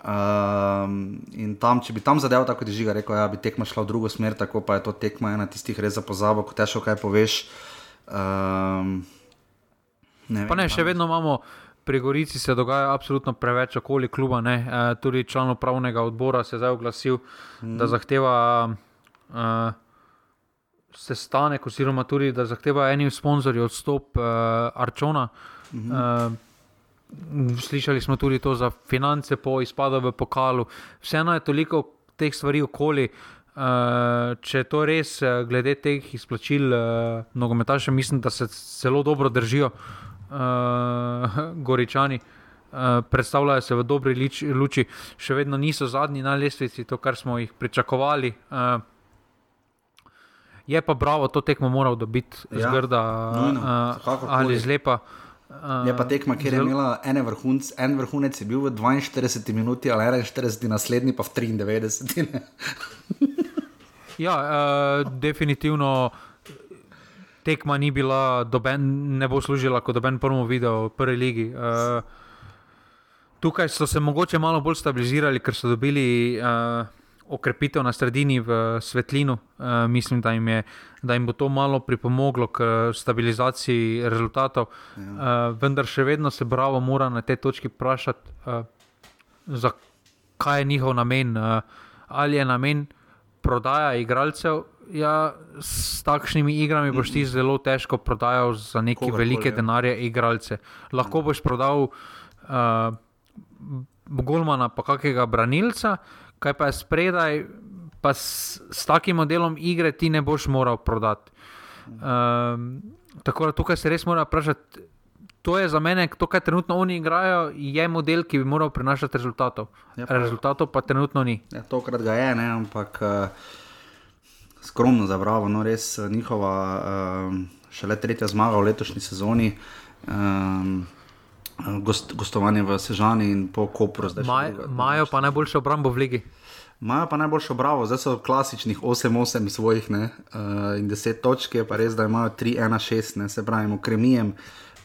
Um, in tam, če bi tam zadeval, tako je žiga rekel, ja, bi tekma šla v drugo smer, tako pa je to tekma ena tistih res za pozabo, ko težko kaj poveš. Um, Ne Pa ne, še vedno imamo. Pri Gorici se dogaja absolutno preveč okoli kluba. E, tudi član upravnega odbora se je zdaj oglasil, mm. da zahteva e, sestanek, oziroma tudi da zahteva enim sponzorjem odstop e, Arčona. Mm -hmm. e, slišali smo tudi to za finance po izpadu v pokalu. Vseeno je toliko teh stvari okoli. Uh, če je to res, glede teh izplačil, uh, nogometaše, mislim, da se zelo dobro držijo. Uh, uh, Goričani. Uh, predstavljajo se v dobri lič, luči, še vedno niso zadnji na lestvici, to, kar smo jih pričakovali. Uh, je pa bravo, to tekmo moral dobiti ja, zgrda uh, ali zlepa. Uh, je pa tekma, kjer je imela vrhunc, en vrhunec, je bil v 42 minuti, ali 41, naslednji pa v 93. ja, uh, definitivno tekma ni bila, doben, ne bo služila kot doben prvo video v prvi ligi. Uh, tukaj so se mogoče malo bolj stabilizirali, ker so dobili uh, okrepitev na sredini v svetlino. Uh, mislim, da jim, je, da jim bo to malo pripomoglo k stabilizaciji rezultatov. Ja. Uh, vendar še vedno se bravo mora na tej točki vprašati, uh, zakaj je njihov namen. Uh, ali je namen prodaja igralcev ja, s takšnimi igrami boš ti zelo težko prodajal za neke Kogar velike kol, ja. denarje, igralce. Lahko boš prodal uh, Golmana, pa kakega branilca, kaj pa je spredaj, pa s, s takim modelom igre ti ne boš moral prodati. Um, tako da tukaj se res mora vprašati. To je za mene, to, kar trenutno oni igrajo, je model, ki bi moral prinašati rezultatov. Ja, pa, rezultatov pa trenutno ni. Ja, tokrat ga je, ne, ampak. Uh skromno za Bravo, no res eh, njihova um, šele tretja zmaga v letošnji sezoni. Um, gost, gostovanje v Sežani in po Kopru. Imajo pa najboljšo obrambo v Ligi. Imajo pa najboljšo bravo, zdaj so klasičnih 8-8 svojih ne, uh, in 10 točk, pa res, da imajo 3-1-6, se pravi, kremijem.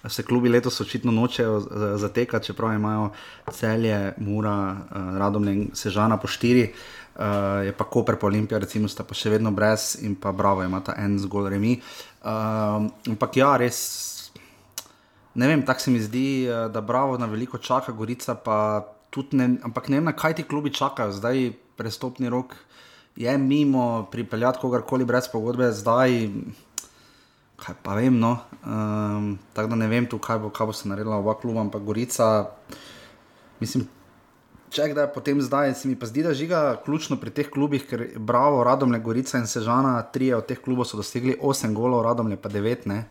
Se klubi letos očitno nočejo zatekati, čeprav imajo celje, mura, uh, radom in sežana po 4. Uh, uh, je pa Koper, pa Olimpija, recimo, sta pa še vedno brez in pa Bravo ima ta en zgolj remi. Uh, ampak ja, res. Ne vem, tako se mi zdi, eh, da Bravo na veliko čaka, Gorica pa tudi ne. Ampak ne vem, na kaj ti klubi čakajo, zdaj prestopni rok je mimo, pripeljati kogarkoli brez pogodbe, zdaj. Kaj pa vem, no. Um, tako da ne vem, tu, kaj, bo, kaj bo se naredila oba kluba, ampak Gorica, mislim, Če kdaj, potem zdaj se mi pa zdi, da je žiga ključno pri teh klubih, ker Bravo, Radomlje, Gorica in Sežana, tri od teh klubov so dosegli 8 golov, Radomlje pa 9, ne.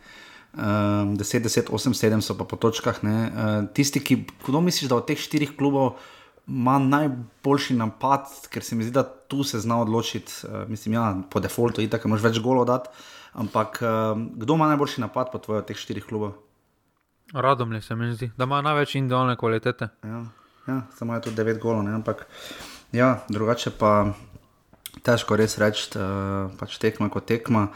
Um, 10, 10, 8, 7 so pa po točkah. Uh, tisti, ki, kdo misliš, da od teh štirih klubov ima najboljši napad, ker se mi zdi, da tu se zna odločiti, uh, mislim, ja, po defaultu, itak imaš več golov dati, ampak uh, kdo ima najboljši napad po tvojih teh štirih klubov? Radomlje se mi zdi, da ima največ individualne kvalitete. Ja. Ja, samo je to 9 golov, ampak ja, drugače pa težko res reči, uh, pač tekma kot tekma.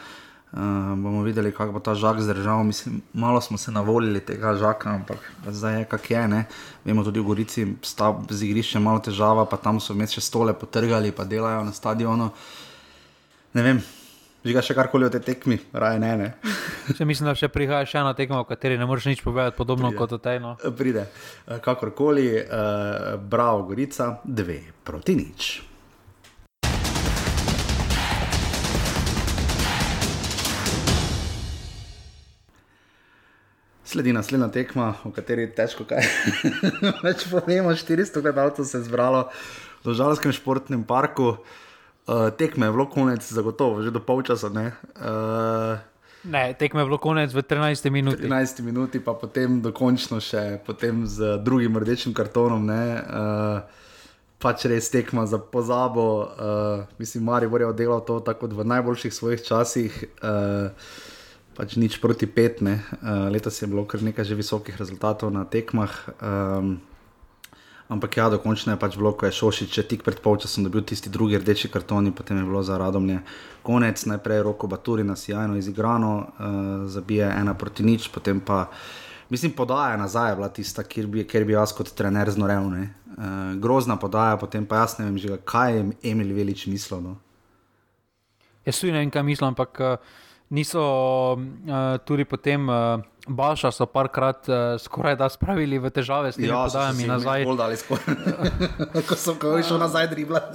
Uh, bomo videli, kako bo ta žak zdržal. Mislim, malo smo se navolili tega žaka, ampak zdaj je kak je. Ne? Vemo tudi v Gorici, da je z igriščem malo težava, pa tam so vmes še stole potrgali, pa delajo na stadionu. Ne vem, Žiga še karkoli o tej tekmi, raje ne. ne. Se mislim, da še prihaja še ena tekma, o kateri ne moreš nič povedati, podobno Pride. kot o tej. No. Pride. Eh, kakorkoli, uh, bravo, Gorica, dve proti nič. Sledi naslednja tekma, o kateri je težko kaj več povemo. 400 gledalcev se je zbralo v Žalskem športnem parku. Uh, tekme je bilo konec, zagotovo, že do polčasa. Ne, uh, ne tekme je bilo konec v 13 minutah. 13 minuti, pa potem dokončno še potem z drugim rdečim kartonom. Ne, uh, pač res tekma za pozabo. Uh, mislim, Mari je delal to tako v najboljših svojih časih. Uh, Pač nič proti pet, uh, letos je bilo kar nekaj že visokih rezultatov na tekmah. Um, Ampak ja, dokončno je pač bilo, ko je Šošič tik pred polčasom dobil tisti drugi rdeči karton, potem je bilo za radomlje konec, najprej roko Baturi na sjajno izigrano, uh, zabije ena proti nič, potem pa, mislim, podaja nazaj je bila tista, kjer bi, kjer bi jaz kot trener znorel. Uh, grozna podaja, potem pa jaz ne vem, že, kaj je Emil Velič mislil. No? Jaz tudi ne vem, kaj mislim, ampak. Uh... niso uh, tudi potem. Uh, Baša so parkrat uh, skoraj da spravili v težave s temi Ja, podajami nazaj. bolj dali skoraj. Ko so ko je šel nazaj dribla.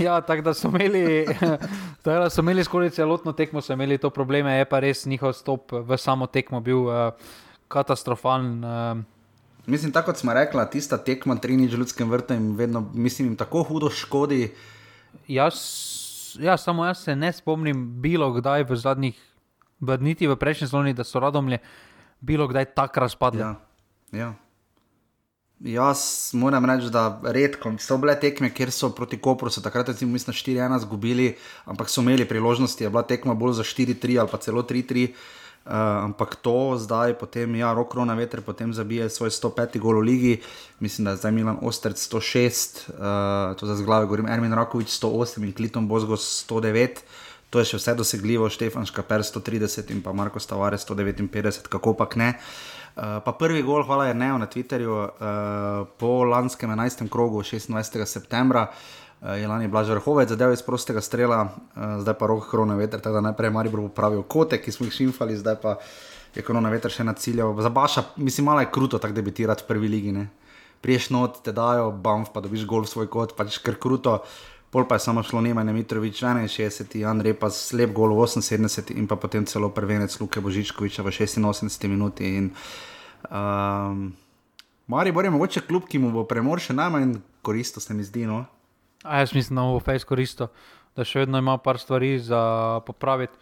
Ja, tako da so imeli, tako da so imeli skoraj celotno tekmo, so imeli to probleme, je pa res njihov stop v samo tekmo bil uh, katastrofalen. Uh, Mislim, tako kot smo rekla, tista tekma trinič v ljudskem vrtu jim vedno, mislim, jim tako hudo škodi. jaz, ja, samo jaz se ne spomnim, bilo kdaj v zadnjih, niti v prejšnji sezoni, da so radomlje bilo kdaj tako razpadli. Ja, ja. Jaz moram reči, da redko so bile tekme, kjer so proti Kopru, so takrat recimo mislim, 4-1 izgubili, ampak so imeli priložnosti, je bila tekma bolj za 4-3 ali pa celo 3-3. Uh, ampak to zdaj, potem, ja, rok na veter, potem zabije svoj 105. gol v ligi, mislim, da je zdaj Milan Ostrc 106, uh, to za z glave govorim, Ermin Rakovič 108 in Kliton Bozgo 109. To je še vse dosegljivo, Štefan Škaper 130 in pa Marko Stavare 159, kako pa ne. Uh, pa prvi gol, hvala je Neo na Twitterju, uh, po lanskem 11. krogu 26. septembra. Uh, je lani Blaž Vrhovec zadev iz prostega strela, uh, zdaj pa rok korona veter, tako da najprej Maribor popravil kote, ki smo jih šimfali, zdaj pa je korona veter še na cilju. Za Baša, mislim, malo je kruto tako debitirati v prvi ligi. Ne? Priješ not, te dajo, bamf, pa dobiš gol v svoj kot, pač kar kruto. Pol pa je samo šlo Nemanja Mitrovič 61, Jan Repa slep gol v 78 in pa potem celo prvenec Luke Božičkoviča v 86 minuti. In, um, Maribor je mogoče klub, ki mu bo premor še najmanj koristil, se mi zdi. No? A jaz mislim, da bo Fejs koristil, da še vedno ima par stvari za popraviti.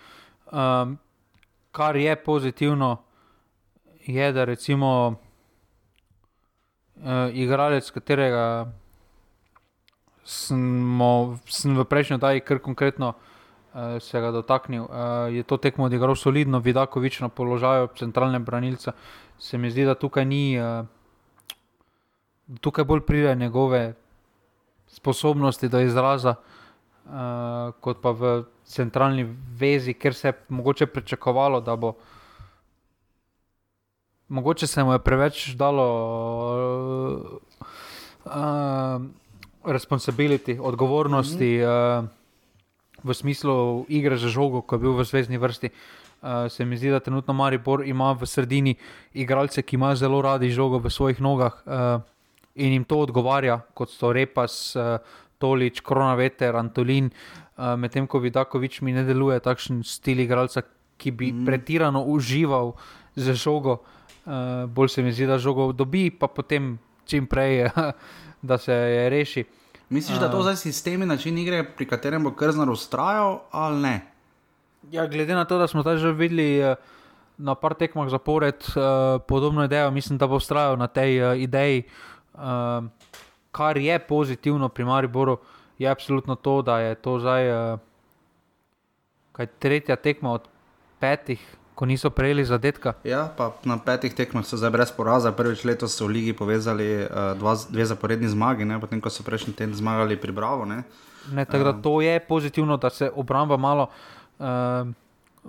Um, kar je pozitivno, je, da recimo uh, igralec, katerega smo, sem v prejšnji oddaji kar konkretno uh, se ga dotaknil, uh, je to tekmo odigral solidno, Vidakovič na položaju centralne branilce. Se mi zdi, da tukaj ni, uh, tukaj bolj pride njegove sposobnosti do izraza, uh, kot pa v centralni vezi, ker se je mogoče pričakovalo, da bo. Mogoče se mu je preveč dalo uh, uh, responsibility, odgovornosti mm -hmm. uh, v smislu igre za žogo, ko je bil v zvezdni vrsti. Uh, se mi zdi, da trenutno Maribor ima v sredini igralce, ki imajo zelo radi žogo v svojih nogah uh, in jim to odgovarja, kot so Repas, uh, Tolič, Kronaveter, Antolin, uh, medtem ko Vidakovič mi ne deluje takšen stil igralca, ki bi mm. pretirano užival za žogo. Uh, bolj se mi zdi, da žogo dobi, pa potem čim prej, da se je reši. Misliš, da to zdaj sistem in način igre, pri katerem bo Krznar ustrajal ali ne? Ja, glede na to, da smo zdaj že videli eh, na par tekmah zapored eh, podobno idejo, mislim, da bo ustrajal na tej eh, ideji. Eh, kar je pozitivno pri Mariboru, je absolutno to, da je to zdaj eh, kaj, tretja tekma od petih, ko niso prejeli zadetka. Ja, pa na petih tekmah so zdaj brez poraza. Prvič letos so v ligi povezali uh, dva, dve zaporedni zmagi, ne? potem ko so prejšnji teden zmagali pri Bravo. Ne? Ne, tako da to je pozitivno, da se obramba malo, uh,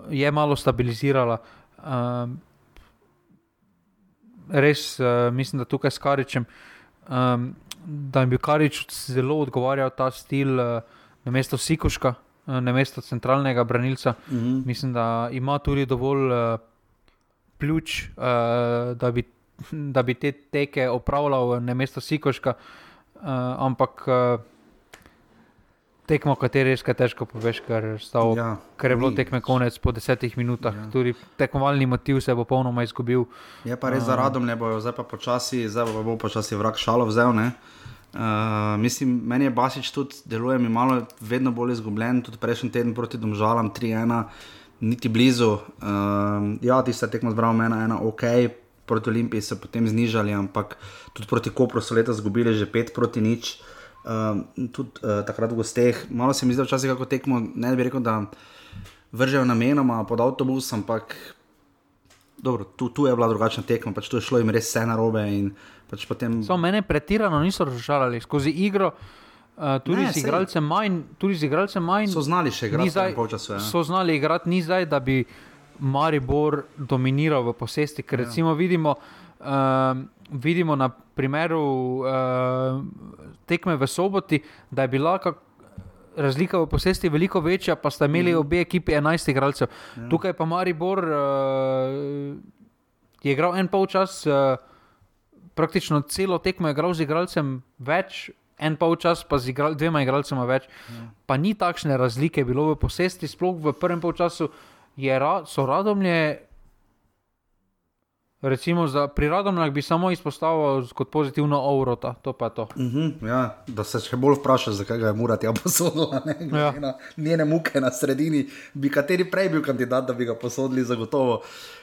je malo stabilizirala. Uh, res uh, mislim, da tukaj s Karičem, um, da jim bi Karič zelo odgovarjal ta stil uh, na mesto Sikoška, uh, na mesto centralnega branilca. Mm -hmm. Mislim, da ima tudi dovolj uh, pljuč, uh, da, bi, da bi te teke opravljal na mesto Sikoška, uh, ampak. Uh, Tekmo, o kateri res težko poveš, ker, stav, Ja, ker je bilo ni. tekme konec po desetih minutah. Ja. Tudi tekmovalni motiv se bo popolnoma izgubil. Je pa res za radom, ne bojo, zdaj pa počasi, zdaj pa bo počasi vrak šalo vzel. Ne? Uh, mislim, meni je Basič tudi, deluje mi malo, vedno bolj izgubljen, tudi prejšnji teden proti Domžalam 3-1, niti blizu. Uh, ja, tiste tekmo zbral mena, ena ok, proti Olimpiji so potem znižali, ampak tudi proti Kopru so letos izgubili že 5 proti nič. Uh, tudi uh, takrat v gosteh, malo se mi zdi včasih kako tekmo, ne bi rekel, da vržejo namenoma pod avtobus, ampak dobro, tu, tu je bila drugačna tekma, pač tu je šlo jim res vse narobe. in Pač potem, Samo mene pretirano niso razžalili skozi igro, uh, tudi, Ne, z igralcem manj, tudi z igralcem manj. so znali še igrati zdaj- v polčasu. Ja. So znali igrati, ni zdaj, da bi Maribor dominiral v posesti. Ker Ja. recimo vidimo, uh, vidimo na primeru uh, tekme v soboti, da je bila kak, razlika v posesti veliko večja, pa sta imeli mm. obe ekipi 11 igralcev. Ja. Tukaj pa Maribor uh, je igral en polčas, uh, praktično celo tekmo je igral z igralcem več. En pa včasih pa z igral, dvema igralcema več. Ja. Pa ni takšne razlike bilo v posesti, sploh v prvem času ra, so radomlje Recimo, za, pri Radomljah bi samo izpostavil kot pozitivno Aurota, to pa to. Uh mhm, -huh, ja, da se še bolj vprašaš, zakaj ga je Murat ja posodil. Ja. Njene muke na sredini, bi kateri prej bil kandidat, da bi ga posodili, zagotovo.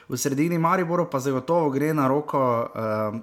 V sredini Mariboru pa zagotovo gre na roko. Uh,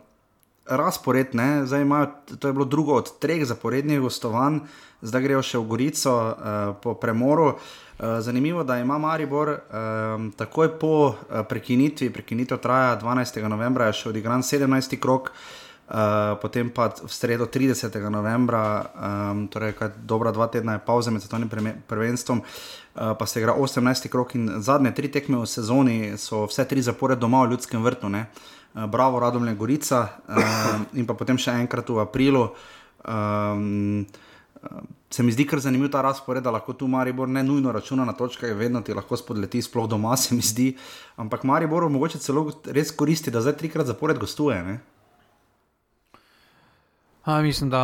Razpored, zdaj imajo, to je bilo drugo od treh zaporednih gostovanj, zdaj grejo še v Gorico uh, po premoru. Uh, Eh, zanimivo je, da ima Maribor um, takoj po uh, prekinitvi, prekinitev traja 12. novembra, je še odigran 17. krok, uh, potem pa v sredo 30. novembra, um, torej dobra dva tedna je pauza med svetovnim prvenstvom, uh, pa se igra 18. krok in zadnje tri tekme v sezoni so vse tri zapore doma v ljudskem vrtu. Ne? Bravo, Radomlje Gorica uh, in pa potem še enkrat v aprilu. Um, se mi zdi kar zanimiv ta razpored, da lahko tu Maribor ne nujno računa na točke, vedno ti lahko spodleti, sploh doma se mi zdi. Ampak Maribor mogoče celo res koristi, da zdaj trikrat zapored gostuje. A, mislim, da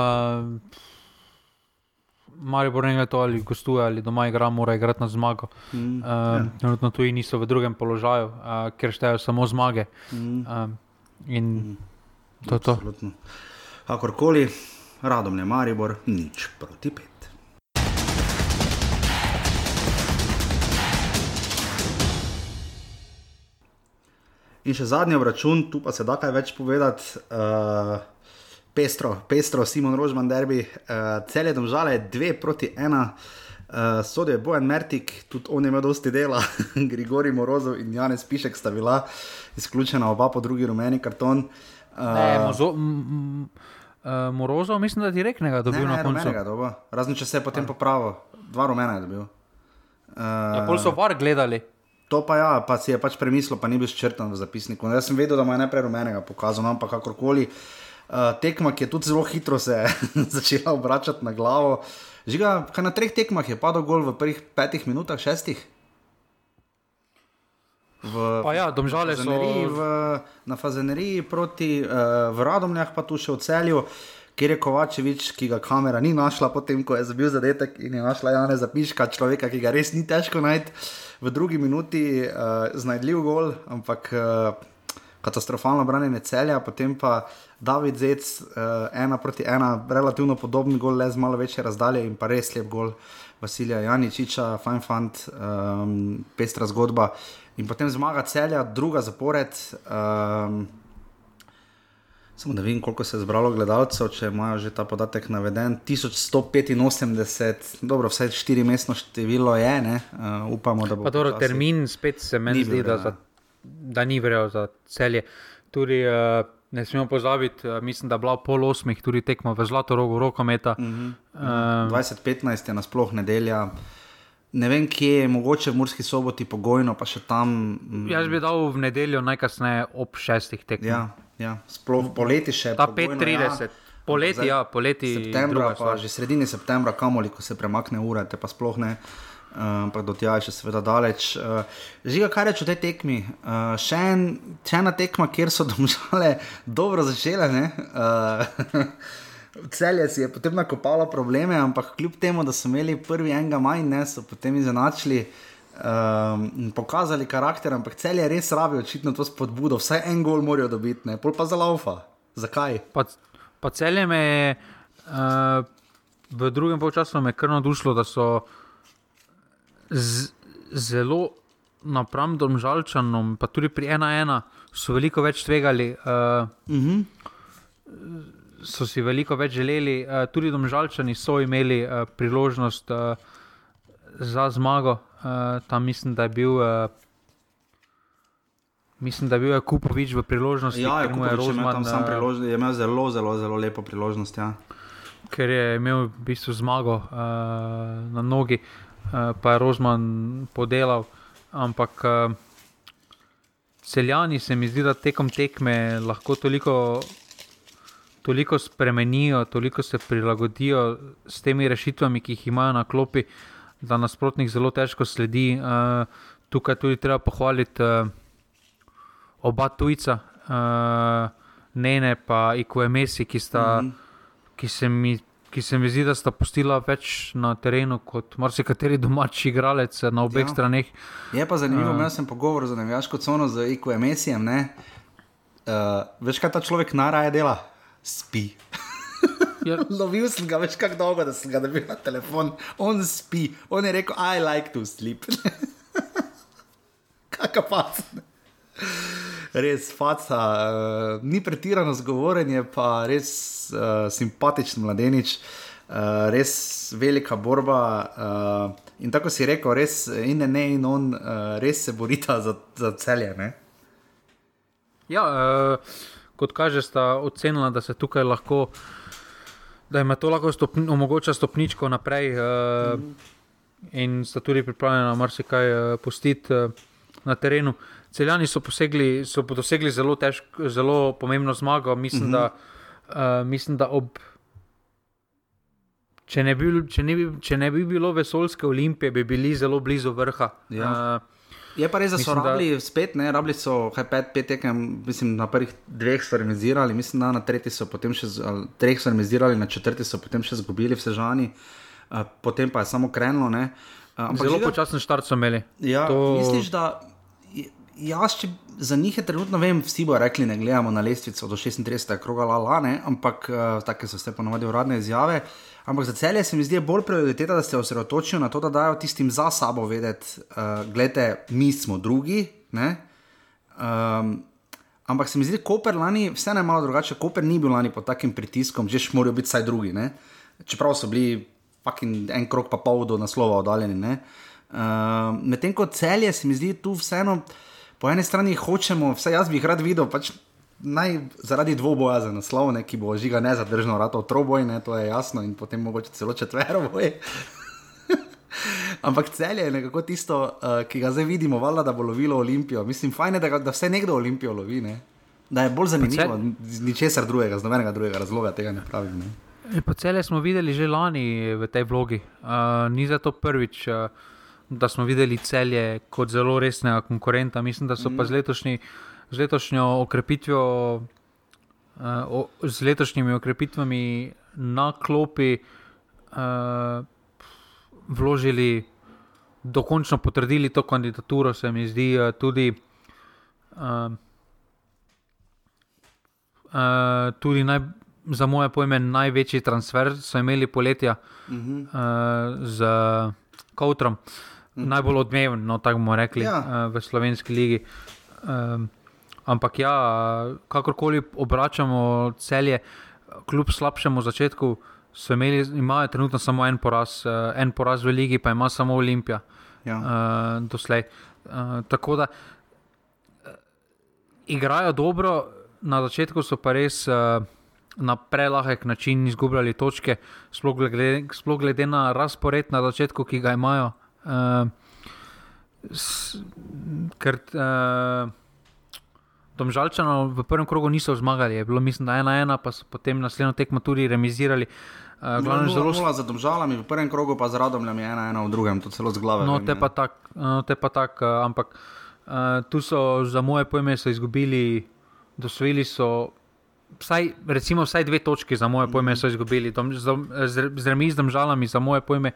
Maribor ne glede to ali gostuje ali doma igra, mora igrati na zmago. Mm, uh, ja. Tu niso v drugem položaju, uh, ker štejejo samo zmage. Mm. Uh, in mm. to je to. Kakorkoli radom je Maribor, nič proti pet. In še zadnji račun, tu pa se da kaj več povedati. Uh, pestro, pestro, Simon Rožman, derbi, uh, cel je domžale, dve proti ena. Uh, Sodijo je Bojan Mertik, tudi on je imel dosti dela, Grigori Morozov in Janes Pišek sta bila izključena, oba po drugi rumeni karton. Uh, ne, mozo, Uh, Morozov, mislim, da je direktnega dobil ne, ne, na koncu. Razen če se je potem popravil, dva rumena je dobil. Uh, ja, pol so var gledali. To pa ja, pa si je pač premislil, pa ni bil črtan v zapisniku. Jaz sem vedel, da mu je najprej rumenega pokazal, no, ampak kakorkoli. Uh, tekma, ki je tudi zelo hitro se začela obračati na glavo. Žiga, kaj na treh tekmah je padel gol v prvih petih minutah, šestih? v, ja, domžale so v, na Fazeneriji proti uh, Radomljah, pa tu še v celju. Ker je Kovačevič, ki ga kamera ni našla, potem ko je zabil zadetek in je našla Jana Zapiška, človeka, ki ga res ni težko najti v drugi minuti, uh, znajdljiv gol, ampak uh, katastrofalno branjenje celja, potem pa David Zec, uh, ena proti ena, relativno podoben gol, le z malo večje razdalje in pa res lep gol Vasilija Janičiča, fajn fant, um, pestra zgodba. In potem zmaga celja, druga zapored. Um, samo da vidim, koliko se je zbralo gledalcev, če imajo že ta podatek naveden. 1185, dobro, vse štiri mestno število je, uh, upamo, da bo. Pa dobro, termin spet se meni zdi, da, za, da ni verjel za celje. Tudi, uh, Ne smemo pozabiti, uh, mislim, da je bila pol osmih tudi tekmo v Zlato rogo, rokometa. Uh -huh, uh -huh. 2015 je nasploh nedelja. Ne vem, kje je mogoče v Murski soboti pogojno, pa še tam. Mm. Jaz bi dal v nedeljo najkasneje ob šestih tekmah. Ja, ja, sploh poleti še. Ta 5:30. Ja. Poleti, ja, poleti. Septembra, pa že sredini septembra, kamoli, ko se premakne ura, te pa sploh ne. Ampak uh, do tega je še seveda daleč. Uh, Žiga, kaj reče o tej tekmi? Uh, še, en, še ena tekma, kjer so domžale dobro začele. Celje si je potem nakopalo probleme, ampak kljub temu, da so imeli prvi enega manj, ne, so potem izenačili um, pokazali karakter, ampak celje res rabi očitno to spodbudo, vsaj en gol morajo dobiti, ne, pol pa za laufa. Zakaj? Pa, pa me je uh, v drugem polčasu me krno dušlo, da so zelo napram domžalčanom, pa tudi pri 1-1 so veliko več tvegali. Uh, uh -huh so si veliko več želeli, uh, tudi domžalčani so imeli uh, priložnost uh, za zmago. Uh, tam mislim, da je bil. Uh, Mislim, da je bil Kupovič v priložnosti. Ja, je, je, Rozman, imel priložnost, je imel zelo, zelo, zelo lepo priložnost. Ja. Ker je imel v bistvu zmago uh, na nogi, uh, pa je Rozman podelal. Ampak uh, celjani se mi zdi, da tekom tekme lahko toliko toliko spremenijo, toliko se prilagodijo s temi rešitvami, ki jih imajo na klopi, da nasprotnik zelo težko sledi. Uh, tukaj tudi treba pohvaliti oba tujca, uh, Nene in Ikuemesi, ki, sta, mm -hmm. ki, se mi, ki se mi zdi, da sta postila več na terenu kot marsikateri domači igralec na obeh ja. straneh. Je pa zanimivo, uh, imel sem pogovor z Nevijaško cono z Ikuemesijem. Uh, veš, kaj ta človek naraje dela? Spi. Ja. Lovil sem ga več kako dolgo, da sem ga dobil na telefon. On spi, on je rekel, I like to sleep. Kakšna paca. Res, faca, uh, ni pretirano zgovoren, je pa res uh, simpatičen mladenič, uh, res velika borba. Uh, in tako si rekel, res in ne, in on, uh, res se borita za, za celje. Ne? Ja, uh, kot kaže, sta ocenila, da se tukaj lahko, da jim to lahko stopni, omogoča stopničko naprej. Uh, mm. In sta tudi pripravljena marsikaj uh, pustiti uh, na terenu. Celjani so, posegli, so dosegli zelo, težko, zelo pomembno zmago. Mislim, mm -hmm. da, uh, mislim, da ob, če, ne bi, če, ne bi, če ne bi bilo vesoljske olimpije, bi bili zelo blizu vrha. Ja. Uh, Je pa res, da so mislim, rabili da... spet, ne, rabili so pet, pet tekem, mislim, na prvih dveh so remisirali, mislim, da na tretji so potem še, treh so remisirali, na četrti so potem še zgubili vse žani, uh, potem pa je samo krenilo. Uh, Zelo počasen štart so imeli. Ja, to... Misliš, da jaz, če za njih je trenutno, vem, vsi bo rekli, ne gledamo na lestvico do 36. kroga, la, la, ne, ampak uh, take so vse ponovadi uradne izjave. Ampak za celje se mi zdi bolj prioriteta, da se osredotočijo na to, da dajo tistim za sabo vedeti, uh, eh, gledajte, mi smo drugi. Um, ampak se mi zdi, Koper lani, vse je malo drugače, Koper ni bil lani pod takim pritiskom, že morajo biti vsaj drugi. Ne? Čeprav so bili en krok pa pol do naslova oddaljeni. Uh, Medtem ko celje se mi zdi tu vseeno. Po eni strani hočemo, vse jaz bi jih rad videl, pač naj, zaradi dvoboja za naslov, ne, ki bo žiga nezadržno, rado troboj, ne, to je jasno, in potem mogoče celo četvero boje. Ampak cel je nekako tisto, uh, ki ga zdaj vidimo, vala, da bo lovilo Olimpijo. Mislim, fajn je, da, da vse nekdo Olimpijo lovi. Ne? Da je bolj zanimivo, ničesar drugega, z nobenega drugega razloga tega ne pravim. Ne? E, po celem smo videli že lani v tej vlogi, uh, ni za to prvič. Uh, da smo videli celje kot zelo resnega konkurenta. Mislim, da so mm. pa z, mhm. letošnji, z letošnjo okrepitvijo, uh, z letošnjimi okrepitvami na klopi uh, vložili, dokončno potrdili to kandidaturo, se mi zdi uh, tudi. Uh, Uh, tudi naj, za moje pojme, največji transfer so imeli poletja uh -huh. uh, z Kowtrom. Uh. Najbolj odmeven, no, tako bomo rekli, ja. uh, v slovenski ligi. Um, ampak ja, kakorkoli obračamo celje, kljub slabšemu začetku, imeli, imajo trenutno samo en poraz, uh, en poraz v ligi, pa ima samo Olimpija. Ja. Uh, doslej. Uh, tako da uh, igrajo dobro, na začetku so pa res. Uh, Na prelahek način izgubljali točke, sploh glede, sploh glede na razpored na začetku, ki ga imajo, Uh, s, ker uh, domžalčano v prvem krogu niso zmagali, je bilo mislim, da ena ena, pa so potem naslednjo tekmo tudi remisirali. Uh, glavno, zelo zelo za domžalami, v prvem krogu pa z radomljami ena ena v drugem, to celo z glave. No, te pa tako, no, tak, uh, ampak uh, tu so za moje pojme izgubili, dosvojili so. Vsaj, recimo, vsaj dve točke za moje pojme so izgubili, Dom, z, z, z remizdom žalami za moje pojme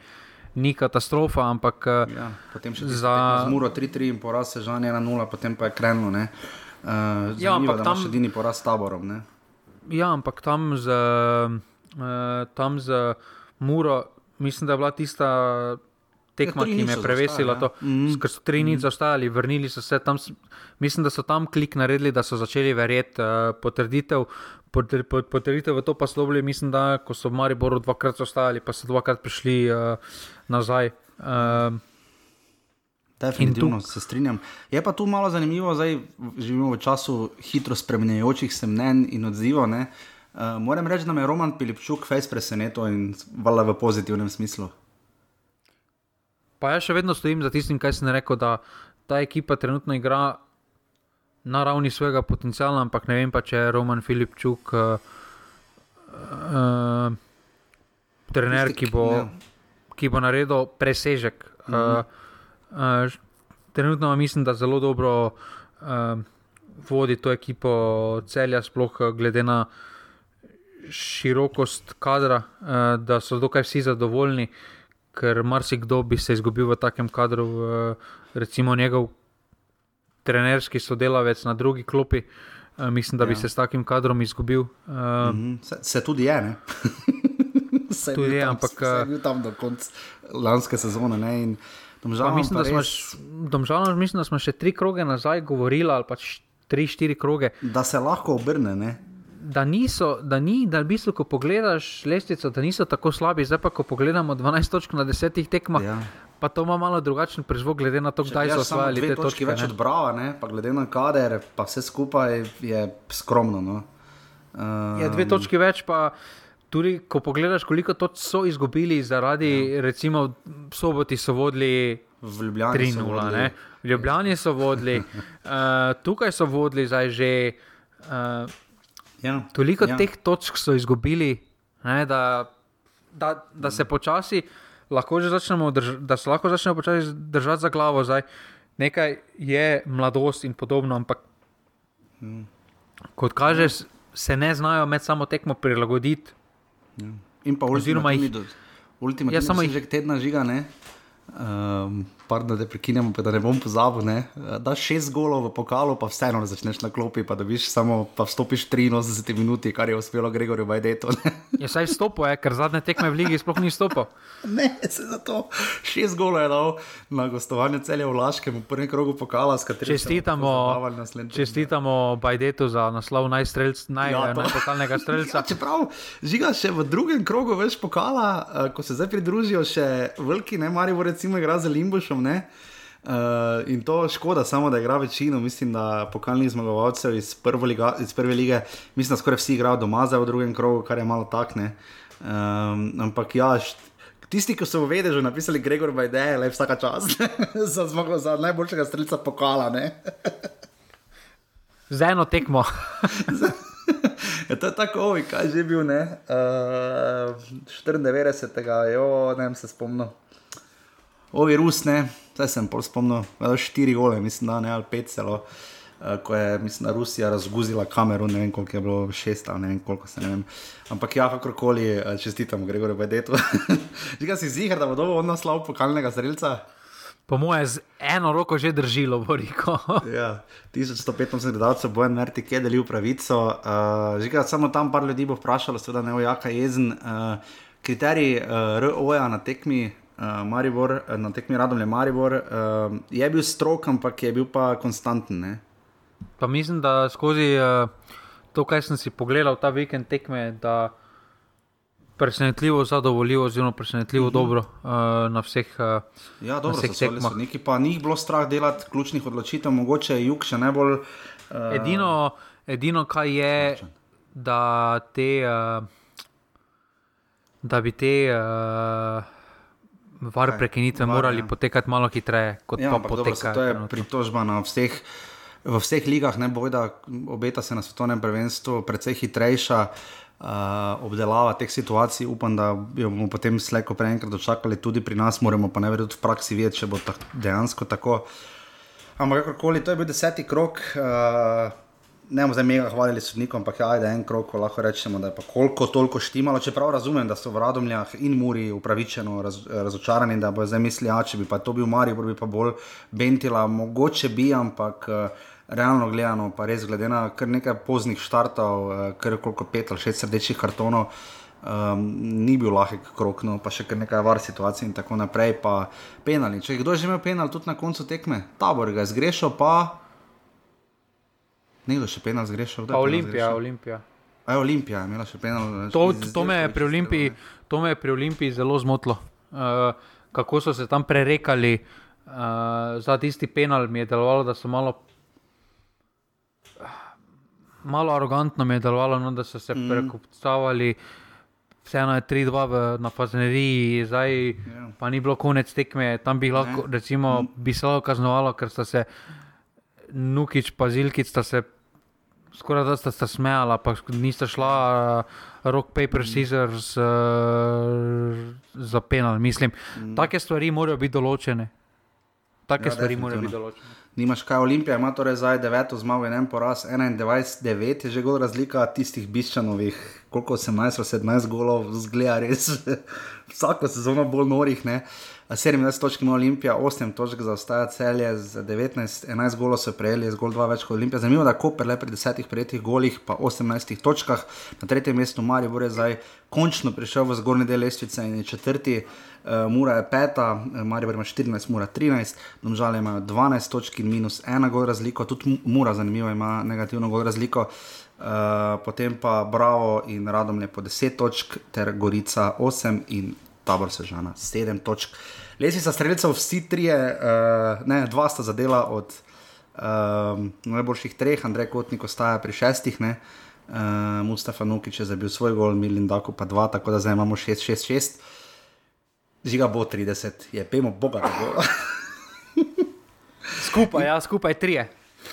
ni katastrofa, ampak eh, ja, potem še za Muro 3-3 in poraz se žanje na 0, potem pa je krenilo. Uh, ja, ampak tam še edini poraz s taborom. Ne? Ja, ampak tam z, uh, tam z Muro, mislim, da je bila tista. Tekma, ja, ki me je prevesila, ja. mm. ker so tri nič mm. zaostajali, vrnili so se tam. Mislim, da so tam klik naredili, da so začeli verjeti uh, potrditev potrditev v to pa so bili, mislim, da ko so v Mariboru dvakrat ostali, pa so dvakrat prišli uh, nazaj. Uh, Definitivno se strinjam. Je pa tu malo zanimivo, da živimo v času hitro spremenjajočih se mnen in odzivov. Uh, moram reči, da me je Roman Pilipčuk fejs presenetil in vala v pozitivnem smislu. Pa jaz še vedno stojim za tistim, kaj sem rekel, da ta ekipa trenutno igra na ravni svojega potenciala, ampak ne vem pa, če je Roman Filipčuk uh, uh, trener, Tisti, ki bo, ja. Ki bo naredil presežek. Uh, uh, trenutno mislim, da zelo dobro uh, vodi to ekipo celja, sploh glede na širokost kadra, uh, da so dokaj vsi zadovoljni, ker marsikdo bi se izgubil v takem kadru, uh, recimo njegov trenerski sodelavec na drugi klopi. Uh, mislim, da bi Ja. se s takim kadrom izgubil. Uh, Mhm. Se, se tudi je, ne? Se Tudi bil je, tam, ampak, je eh, bil tam do konca lanske sezone. Ne? In Pa Domžalam mislim, da smo, res- domžalno, mislim, da smo še tri kroge nazaj govorili, ali pa š- tri, štiri kroge, da se lahko obrne. Ne? da niso, da ni, da v bistvu, ko pogledaš lestvico, da niso tako slabi, zdaj pa, ko pogledamo 12 točk na 10 tekmah, Ja. pa to ima malo drugačen prizvok, glede na to, Če kdaj so osvajali te točke. več ne. od Brava, ne? pa glede na kader, pa vse skupaj je skromno. No? Um, Ja, dve točki več, pa tudi ko pogledaš, koliko točk so izgubili zaradi, ja. recimo, soboti so vodili v Ljubljani so 3-0, vodili. ne? v Ljubljani so vodili, uh, tukaj so vodili zdaj že. Uh, Ja. Toliko ja. teh točk so izgubili, ne, da, da, da se počasi lahko že začnemo, da se lahko začnemo počasi držati za glavo. Zdaj. Nekaj je mladosti in podobno, ampak Mm. kot kaže, se ne znajo med samo tekmo prilagoditi. In pa Oziroma jih- ultimativni, ultimativni Ja, samo ja, jih- že tedna žiga, ne. Um, Pardon, da prekinemo, pa da ne bom pozabil. Ne? Da šest golov v pokalu, pa vseeno ne začneš na klopi, pa dobiš samo, pa vstopiš 83 minuti, kar je uspelo Gregorju Bajdetu. Je saj stopil, je, ker zadnje tekme v Ligi sploh ni stopil. ne, se za to. Šest golov je dal na gostovanju celja v Laškem, v prvem krogu pokala, s katerim Čestitamo, teden. čestitamo Bajdetu za naslov najstrelc, naj, Ja, ja, to- najpokalnega strelca. Ja, čeprav žiga še v drugem krogu več pokala, ko se zdaj pridružijo še veliki, ne Marijo, recimo, igra z Limbušom. Ne? Uh, in to škoda, samo da igra večino, mislim, da pokalnih zmagovalcev iz, liga, iz prve lige, mislim, da skoraj vsi igrajo doma zdaj v drugem krogu, kar je malo takne. Um, ampak ja, tisti, ki so v vedežu napisali Gregor Bajde, le vsaka čast za, zmago, za najboljšega strelca pokala. Z eno tekmo. Ja, to je tako, oj, kaj že bil, ne? Uh, 94. jo, ne vem se spomnil. Ovi Rus, ne, zdaj sem pol spomnil, da je štiri gole, mislim, da ne ali pet celo. Uh, ko je, mislim, da Rusija razguzila kamero, ne vem koliko je bilo, šest ali ne vem koliko se ne vem. Ampak ja, kakorkoli, eh, čestitam Gregorju Bedetu. Žiga si zihar, da bo dobil od naslov pokalnega zrelca. Po moje z eno roko že držilo, Boriko. Ja, 1115 gledalcev, bojen Merti, ki je delil pravico. Uh, Žiga, samo tam par ljudi bo vprašalo, seveda ne ojaka jezen. Uh, kriterij uh, ROA na tekmi. Uh, Maribor, eh, na tekmi Radom je Maribor, uh, je bil strok, ampak je bil pa konstanten. Ne? Pa mislim, da skozi uh, to, kar sem si pogledal ta vikend tekme, da presenetljivo zadovoljivo, oziroma presenetljivo uh -huh. dobro uh, na vseh. Uh, Ja, dobro, vseh tekmah. neki pa ni bilo strah delati ključnih odločitev, mogoče je jug še najbolj. Uh, edino, edino, kar je, da te. Uh, da bi te uh, var prekinitve VAR, morali ja. potekati malo hitreje, kot Ja, pa ampak dobro, to je trenutno. pritožba na vseh, v vseh ligah, ne bojda, obeta se na svetovnem prvenstvu, precej hitrejša uh, obdelava teh situacij. Upam, da jo bomo potem slejko prej enkrat dočakali tudi pri nas, moramo pa ne verjeti v praksi videti, če bo ta, dejansko tako. Ampak kakorkoli, to je bil deseti krok. Uh, Ne bomo zdaj mega hvalili sodnikom, ampak ja, da je en krok, ko lahko rečemo, da je pa koliko toliko štimalo. Čeprav razumem, da so v Radomljah in Muri upravičeno raz, razočarani, da bo zdaj mislili, da če bi pa to bil Maribor, bi pa bolj Bentila, mogoče bi, ampak eh, realno gledano, pa res glede na kar nekaj poznih štartov, eh, kar je koliko pet ali šest rdečih kartonov. Um, ni bil lahek krok, no, pa še kar nekaj var situacij in tako naprej, pa penali. Če je kdo že imel penal tudi na koncu tekme, tabor ga je zgrešil, pa nekdo še penal zgrešil. Pa Olimpija? Olimpija. A je Olimpija imela še penal. To, iz to, me pri Olimpiji, ne? to me je pri Olimpiji zelo zmotilo. Uh, kako so se tam prerekali uh, za tisti penal, mi je delovalo, da so malo. Malo arogantno mi je delovalo, no, da so se mm. prekupcavali. Vseeno je 3-2 v- na Fazeneriji, zdaj Ja. pa ni bilo konec tekme, tam bi, lahko, recimo, bi se lahko kaznovalo, ker sta se Nukič pa Zilkic sta se skoraj da sta se smejala, pa nista šla uh, rock, paper, scissors uh, za penal. Mislim, mm. take stvari morajo biti določene. Take Ja, stvari morajo biti določene. Nimaš kaj, Olimpija ima torej zdaj deveto zmago in en poraz, 21-9 je že gol razlika tistih biščanovih, koliko 18 ali 17 golov, zgleda res vsako sezono bolj norih. Ne? 27 točk ima Olimpija, 8 točk zaostaja celje z 19, 11 golov so prejeli, zgolj 2 več kot Olimpija. Zanimivo, da je Koper le pri 10 prejetih golih, pa 18 točkah, na tretjem mestu Maribor je zdaj končno prišel v zgornji del lestvice in je četrti. Uh, Mura je peta, eh, Maribor ima 14, Mura 13, Domžale imajo 12 točk in minus 1 gol razliko, tudi Mu- Mura, zanimivo, ima negativno gol razliko. Uh, potem pa Bravo in Radomlje po 10 točk, ter Gorica 8 in Tabor Sežana 7 točk. Lesica streljcev, vsi trije, uh, ne, dva sta zadela od um, najboljših treh, Andrej Kotnik ostaja pri šestih, ne. Uh, Mustafa Nukič je zabil svoj gol, Milin Dako pa dva, tako da zdaj imamo 6-6-6. Žiga bo 30, je pemo Boga. Skupaj, ja, skupaj trije.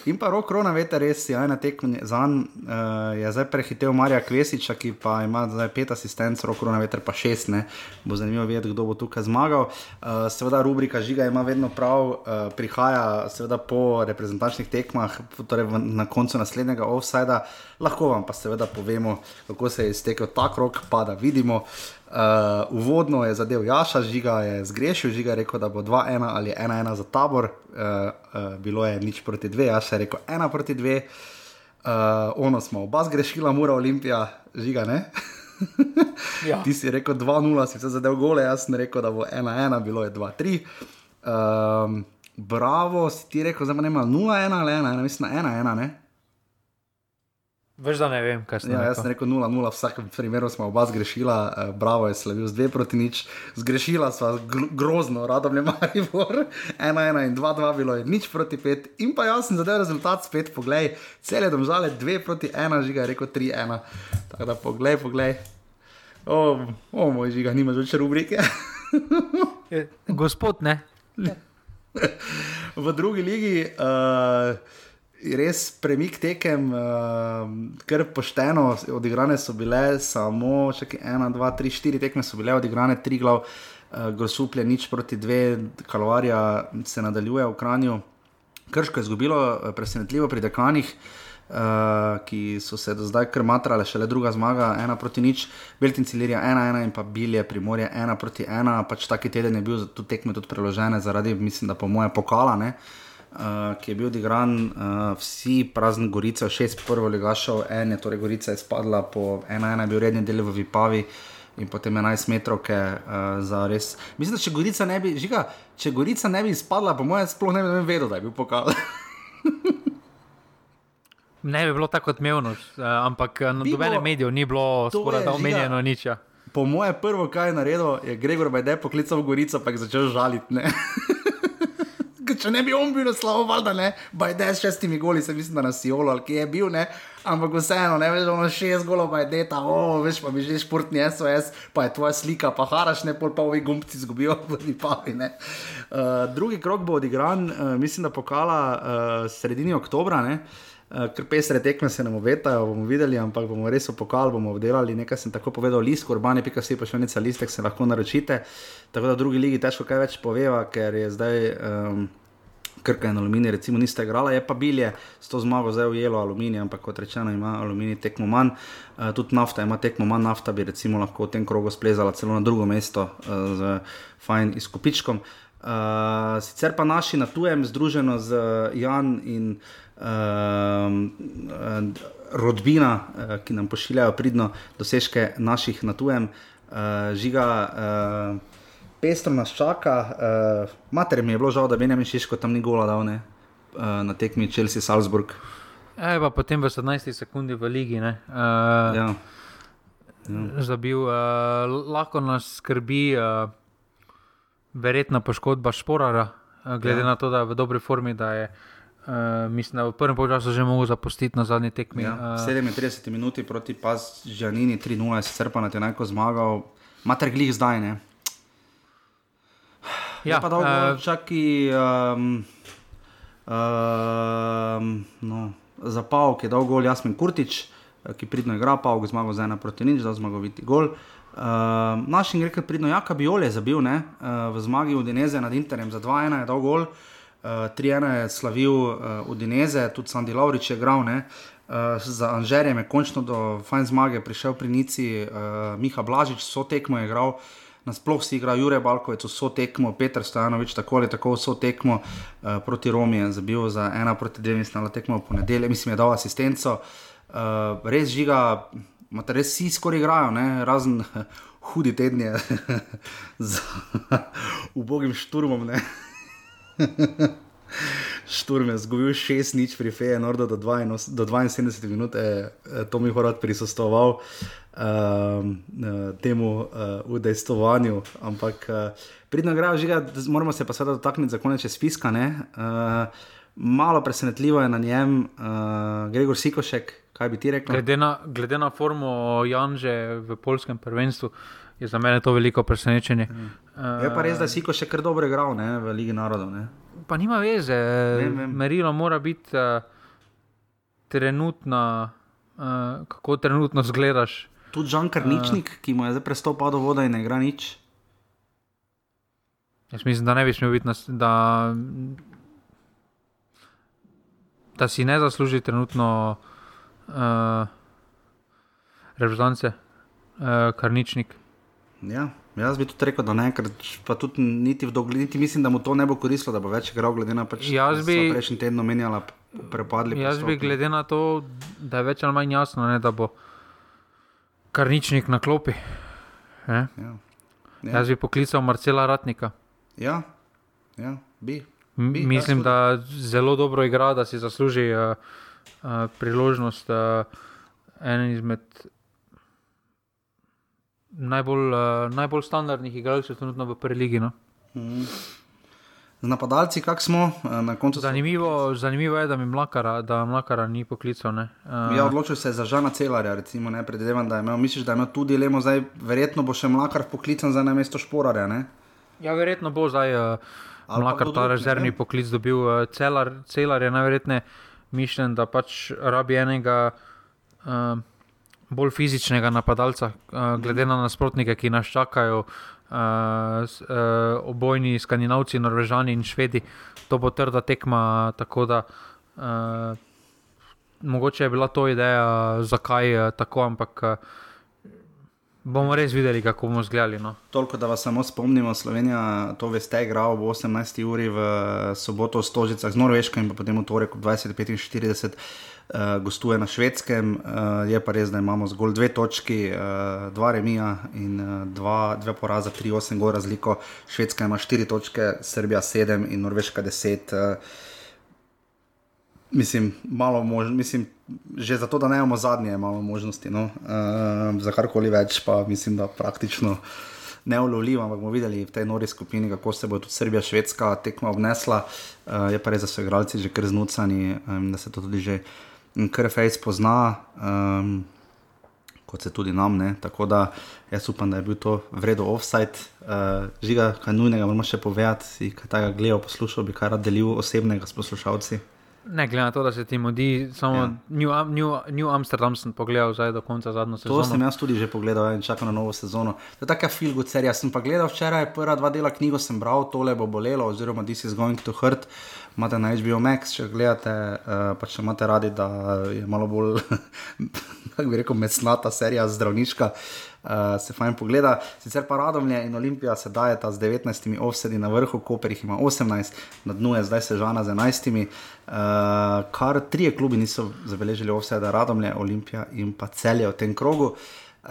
In pa rok Rona, veste, res je ena tekma za njim. Uh, je zdaj prehitev Marija Kvesiča, ki pa ima zdaj pet asistentov, rok Rona, veter pa šest. Ne. Bo zanimivo videti, kdo bo tukaj zmagal. Uh, seveda, rubrika Žiga ima vedno prav, uh, prihaja seveda po reprezentančnih tekmah, torej v, na koncu naslednjega offsajda. Lahko vam pa seveda povemo, kako se je iztekel ta rok, pa da vidimo. Uh, uvodno je zadev Jaša, žiga je zgrešil, žiga je rekel, da bo 2-1 ali 1-1 za tabor, uh, uh, bilo je nič proti 2, Jaša je rekel 1 proti 2. Uh, ono smo oba zgrešila, mora Olimpija, žiga ne. Ja. Ti si rekel 2-0, si se zadev gole, jaz sem rekel, da bo 1-1, bilo je 2-3. Um, bravo, si ti rekel, zdaj ne ima 0-1 ali 1-1, mislim na 1-1, ne? Veš, da ne vem, kaj sem Ja, jaz rekel. sem rekel 0-0, v vsakem primeru smo oba zgrešila, uh, bravo je slavil z 2 proti nič, zgrešila sva gr grozno, radom je Maribor, 1-1 in 2-2 bilo je nič proti 5 in pa jaz sem zadev rezultat spet, poglej, cele domžale 2 proti 1, žiga je rekel 3-1, tako da poglej, poglej. O, o moj žiga, nimaš več rubrike. Je, Gospod, ne. v drugi ligi. Uh, Res premik tekem, uh, kar pošteno, odigrane so bile samo, čakaj, ena, dva, tri, štiri tekme so bile odigrane, tri glav, uh, grosuplje, nič proti dve, kalvarija se nadaljuje v Kranju. Krško je izgubilo eh, presenetljivo pri dekanih, uh, ki so se do zdaj kar matrale, šele druga zmaga, ena proti nič, Beltin Cilirija ena, ena in pa Bilje Primorje ena proti ena, pač taki teden je bil za tu tekme tudi preložene zaradi, mislim, da po moje pokala, ne. Uh, ki je bil odigran, uh, vsi prazni Gorica, šest prvo ligašov, en je torej Gorica izpadla, po ena, ena je bil redni del v Vipavi in potem 11 metrovke uh, za res. Mislim, da če Gorica ne bi, žiga, če Gorica ne bi izpadla, po mojem sploh ne bi vedel, da je bil pokal. Ne bi bilo tako odmevno, eh, ampak eh, na Bi nobenem bilo- mediju ni bilo skoraj je, da omenjeno nič. ja. Po moje prvo, kaj je naredil, je Gregor Bajde poklical v Gorico, pa je začel žaliti. Če ne bi on bil slabo, valjda ne, Bajde s šestimi goli, se mislim, da na Siolo ali kje je bil, ne. Ampak vseeno, ne veš, ono šest golov, Bajde, ta, o, veš, pa bi že športni SOS, pa je tvoja slika, pa haraš, ne, pol pa ovi gumbci zgubijo v Lipavi, ne. Uh, drugi krok bo odigran, uh, mislim, da pokala uh, sredini oktobra, ne. Uh, ker pesre tekme se nam obetajo, bomo videli, ampak bomo res opokali, bomo obdelali. Nekaj sem tako povedal, list, urbane.si pa še nekaj listek se lahko naročite. Tako da v drugi ligi težko kaj več poveva, ker je zdaj. Um, Krka in aluminij, recimo, nista igrala, je pa bilje s to zmago zdaj ujelo aluminij, ampak kot rečeno, ima aluminij tekmo manj, uh, tudi nafta ima tekmo manj, nafta bi recimo lahko v tem krogu splezala celo na drugo mesto uh, z fajn izkupičkom. Uh, sicer pa naši na tujem, združeno z Jan in uh, rodbina, uh, ki nam pošiljajo pridno dosežke naših na tujem, uh, žiga. Uh, Pestro nas čaka, uh, mater mi je bilo žal, da Benjamin Šiško tam ni gola dal ne, uh, na tekmi Chelsea Salzburg. E, pa potem v 17 sekundi v ligi, ne. Uh, Ja. Zabil, uh, lahko nas skrbi uh, verjetna poškodba Šporara, uh, glede Ja. ja. na to, da je v dobri formi, da je, uh, mislim, da v prvem času že mogel zapustiti na zadnji tekmi. Ja. uh, 37 minuti proti Paz Žanini 3-0, sicer pa na te najko zmagal, mater glih zdaj ne. Ja, pa dolgo uh, eh, čaki. Um, um, no, za Pavk je dal gol Jasmin Kurtič, eh, ki pridno igra, Pavk zmagal za ena proti nič, da zmagoviti gol. Uh, naš in rekel pridno, Jaka Biol je zabil ne, uh, v zmagi Udineze nad Interjem za 2-1 je dal gol, uh, 3-1 je slavil uh, Udineze, tudi Sandy Laurič je igral, ne. Uh, za Anžerjem je končno do fajn zmage prišel pri Nici uh, Miha Blažič, so tekmo je igral, nasploh si igra Jure Balkovec, so tekmo, Petr Stojanovič, tako ali tako so tekmo uh, proti Romi je zabil za 1 proti 2, mislim, da tekmo v ponedeljek, mislim, je dal asistenco. Uh, res žiga, Mate res vsi skoraj igrajo, ne? razen hudi tedni z ubogim šturmom. Šturm je zgubil 6 nič pri Feju, do, do 72 minut, je to mi horat prisostoval um, temu uh, udejstvovanju. Ampak uh, pridno igrajo, žiga, moramo se pa seveda dotakniti za konec spiska. Uh, malo presenetljivo je na njem uh, Gregor Sikošek, Kaj bi ti rekel? Glede na, glede na formo Janže v polskem prvenstvu, je za mene to veliko presenečenje. Mm. Uh, je pa res, da si ko še kar dobro igral ne, v Ligi narodov. Ne? Pa nima veze, vem, vem. merilo mora biti uh, trenutno, uh, kako trenutno zgledaš. Tudi Žan Karničnik, uh, ki mu je zdaj prestopil do vode in ne igra nič. Jaz mislim, da ne bi smel biti, da, da si ne zasluži trenutno uh, reprezentance, uh, karničnik. Ja, jaz bi tudi rekel, da ne, ker pa tudi niti v dogled, mislim, da mu to ne bo koristilo, da bo več igral, glede na to, da bi prejšnji teden menjala, prepadli. Jaz bi glede na to, da je več ali manj jasno, ne, da bo karničnik na klopi. Ja. Ja. Jaz bi poklical Marcela Ratnika. Ja, ja bi. bi. Mislim, da zelo dobro igra, da si zasluži. Uh, uh, priložnost, uh, en izmed najbolj, uh, najbolj standardnih igralcev trenutno v preligi. No? Mm. Napadalci, kako smo na koncu? Zanimivo, zanimivo je, da mi mlakara, da mlakara ni poklical. Uh, ja, odločil se je za žana celarja, recimo, ne predvidevam, da je imel, misliš, da imel tudi dilemo, zdaj verjetno bo še mlakar poklican za namesto šporarja. Ne? Ja, verjetno bo zdaj uh, mlakar ta rezervni poklic dobil, uh, celar, celar je najverjetneje mišljen, da pač rabi enega uh, bolj fizičnega napadalca, uh, glede na nasprotnike, ki nas čakajo, uh, s, uh, obojni skandinavci, norvežani in švedi. To bo trda tekma. Da, uh, mogoče je bila to ideja, zakaj je tako, ampak. Uh, Bomo res videli, kako bomo zgledali. No. Toliko, da vas samo spomnimo, Slovenija, to veste, je igral ob 18. uri v soboto v Stožicah z Norveško in potem v torek ob 20:45 uh, gostuje na švedskem. Uh, je pa res, da imamo zgolj dve točki, uh, dva remija in uh, dva, dve poraza, tri, osem gor razliko. Švedska ima štiri točke, Srbija sedem in Norveška deset. Uh, mislim, malo možnosti, mislim, že zato, da ne imamo zadnje, imamo možnosti. No? Uh, za karkoli več, pa mislim, da praktično neulovljivo. Ampak bomo videli v tej nori skupini, kako se bo tudi Srbija, Švedska tekma obnesla. Uh, je pa res, da so igralci že kar znucani, um, da se to tudi že kar fejs pozna. Um, Kot se tudi nam, ne? tako da jaz upam, da je bil to vredno offside. Uh, žiga, kaj nujnega, moramo še povedati, kaj tega gledal, poslušal bi, kaj rad delil osebnega s poslušalci. Ne, glede na to, da se ti mudi, samo ja. New, New, New Amsterdam sem pogledal zdaj do konca zadnje sezone. To sem jaz tudi že pogledal in čakam na novo sezono. To je taka filgo serija. Sem pa gledal včeraj, prva dva dela knjigo sem bral, tole bo bolelo, oziroma This is going to hurt. Imate na HBO Max, če gledate, uh, pa če imate radi, da je malo bolj, kako bi rekel, mesnata serija zdravniška. Uh, se fajn pogleda. Sicer pa Radomlje in Olimpija se dajeta z 19 offsedi na vrhu, Koper jih ima 18, na dnu je zdaj sežana z 11. Uh, kar trije klubi niso zabeležili offseda, Radomlje, Olimpija in pa celje v tem krogu. Uh,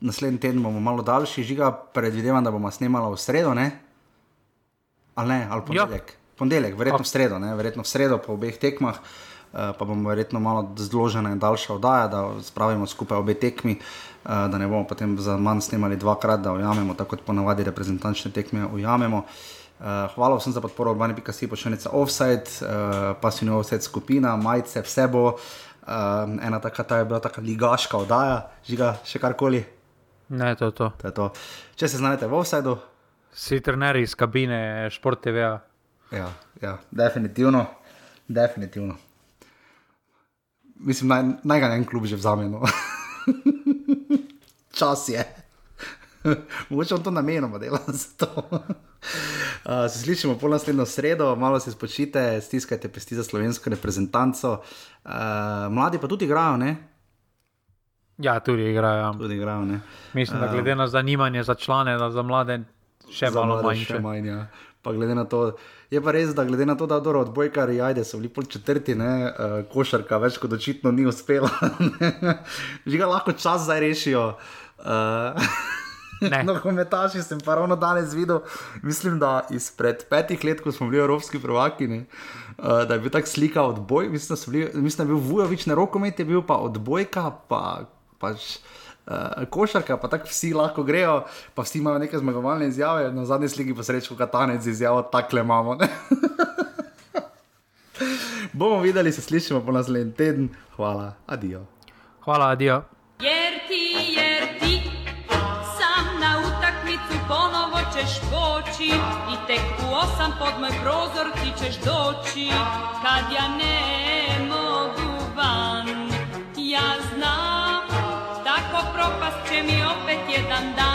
naslednji teden bomo malo daljši, žiga, predvidevam, da bomo snemali v sredo, ne? ali ne, ali ponedeljek. Ja. Ponedeljek, verjetno v sredo, ne? verjetno v sredo po obeh tekmah. Uh, pa bomo verjetno malo zložena in daljša oddaja, da spravimo skupaj obe tekmi. Uh, da ne bomo potem za manj snimali dvakrat, da ujamemo, tako kot ponavadi reprezentančne tekme ujamemo. Uh, hvala vsem za podporo, urbani pika si počnete offside, uh, pasivni offside skupina, majice, vse bo. Uh, ena taka, ta je bila taka ligaška oddaja, žiga še karkoli. Ne, to je to. to, je to. Če se znajdete v offsideu. Si trener iz kabine, šport TV. Ja, ja, definitivno, definitivno. mislim, naj, naj ga en klub že vzame. No. Čas je. Mogoče on to namenoma dela za to. Uh, se slišimo pol naslednjo sredo, malo se spočite, stiskajte pesti za slovensko reprezentanco. Uh, mladi pa tudi igrajo, ne? Ja, tudi igrajo. Tudi igrajo, ne? Mislim, da glede na zanimanje za člane, za mlade še Za malo mlade manjše. še manj, ja. Pa glede na to, je pa res, da glede na to, da dobro odbojkari, ajde, so bili pol četrti, ne, uh, košarka več kot očitno ni uspela. Že ga lahko čas zdaj rešijo. Uh, Ne. Nogometaši sem pa ravno danes videl, mislim, da izpred petih let, ko smo bili evropski prvaki, ne, uh, da je bil tak slika odboj, mislim, da, bili, mislim, da je bil Vujovič na rokomet, je bil pa odbojka, pa pač. Uh, košarka, pa tako vsi lahko grejo, pa vsi imajo neke zmagovalne izjave, na zadnji sliki pa srečo, katanec izjavo, takle imamo. ne. Bomo videli, se slišimo po naslednji teden. Hvala, adijo. Hvala, adijo. Jer ti, jer ti sam na utakmicu ponovo ćeš poći I tek u osam pod moj prozor ti ćeš doći Kad ja ne propast će mi opet jedan dan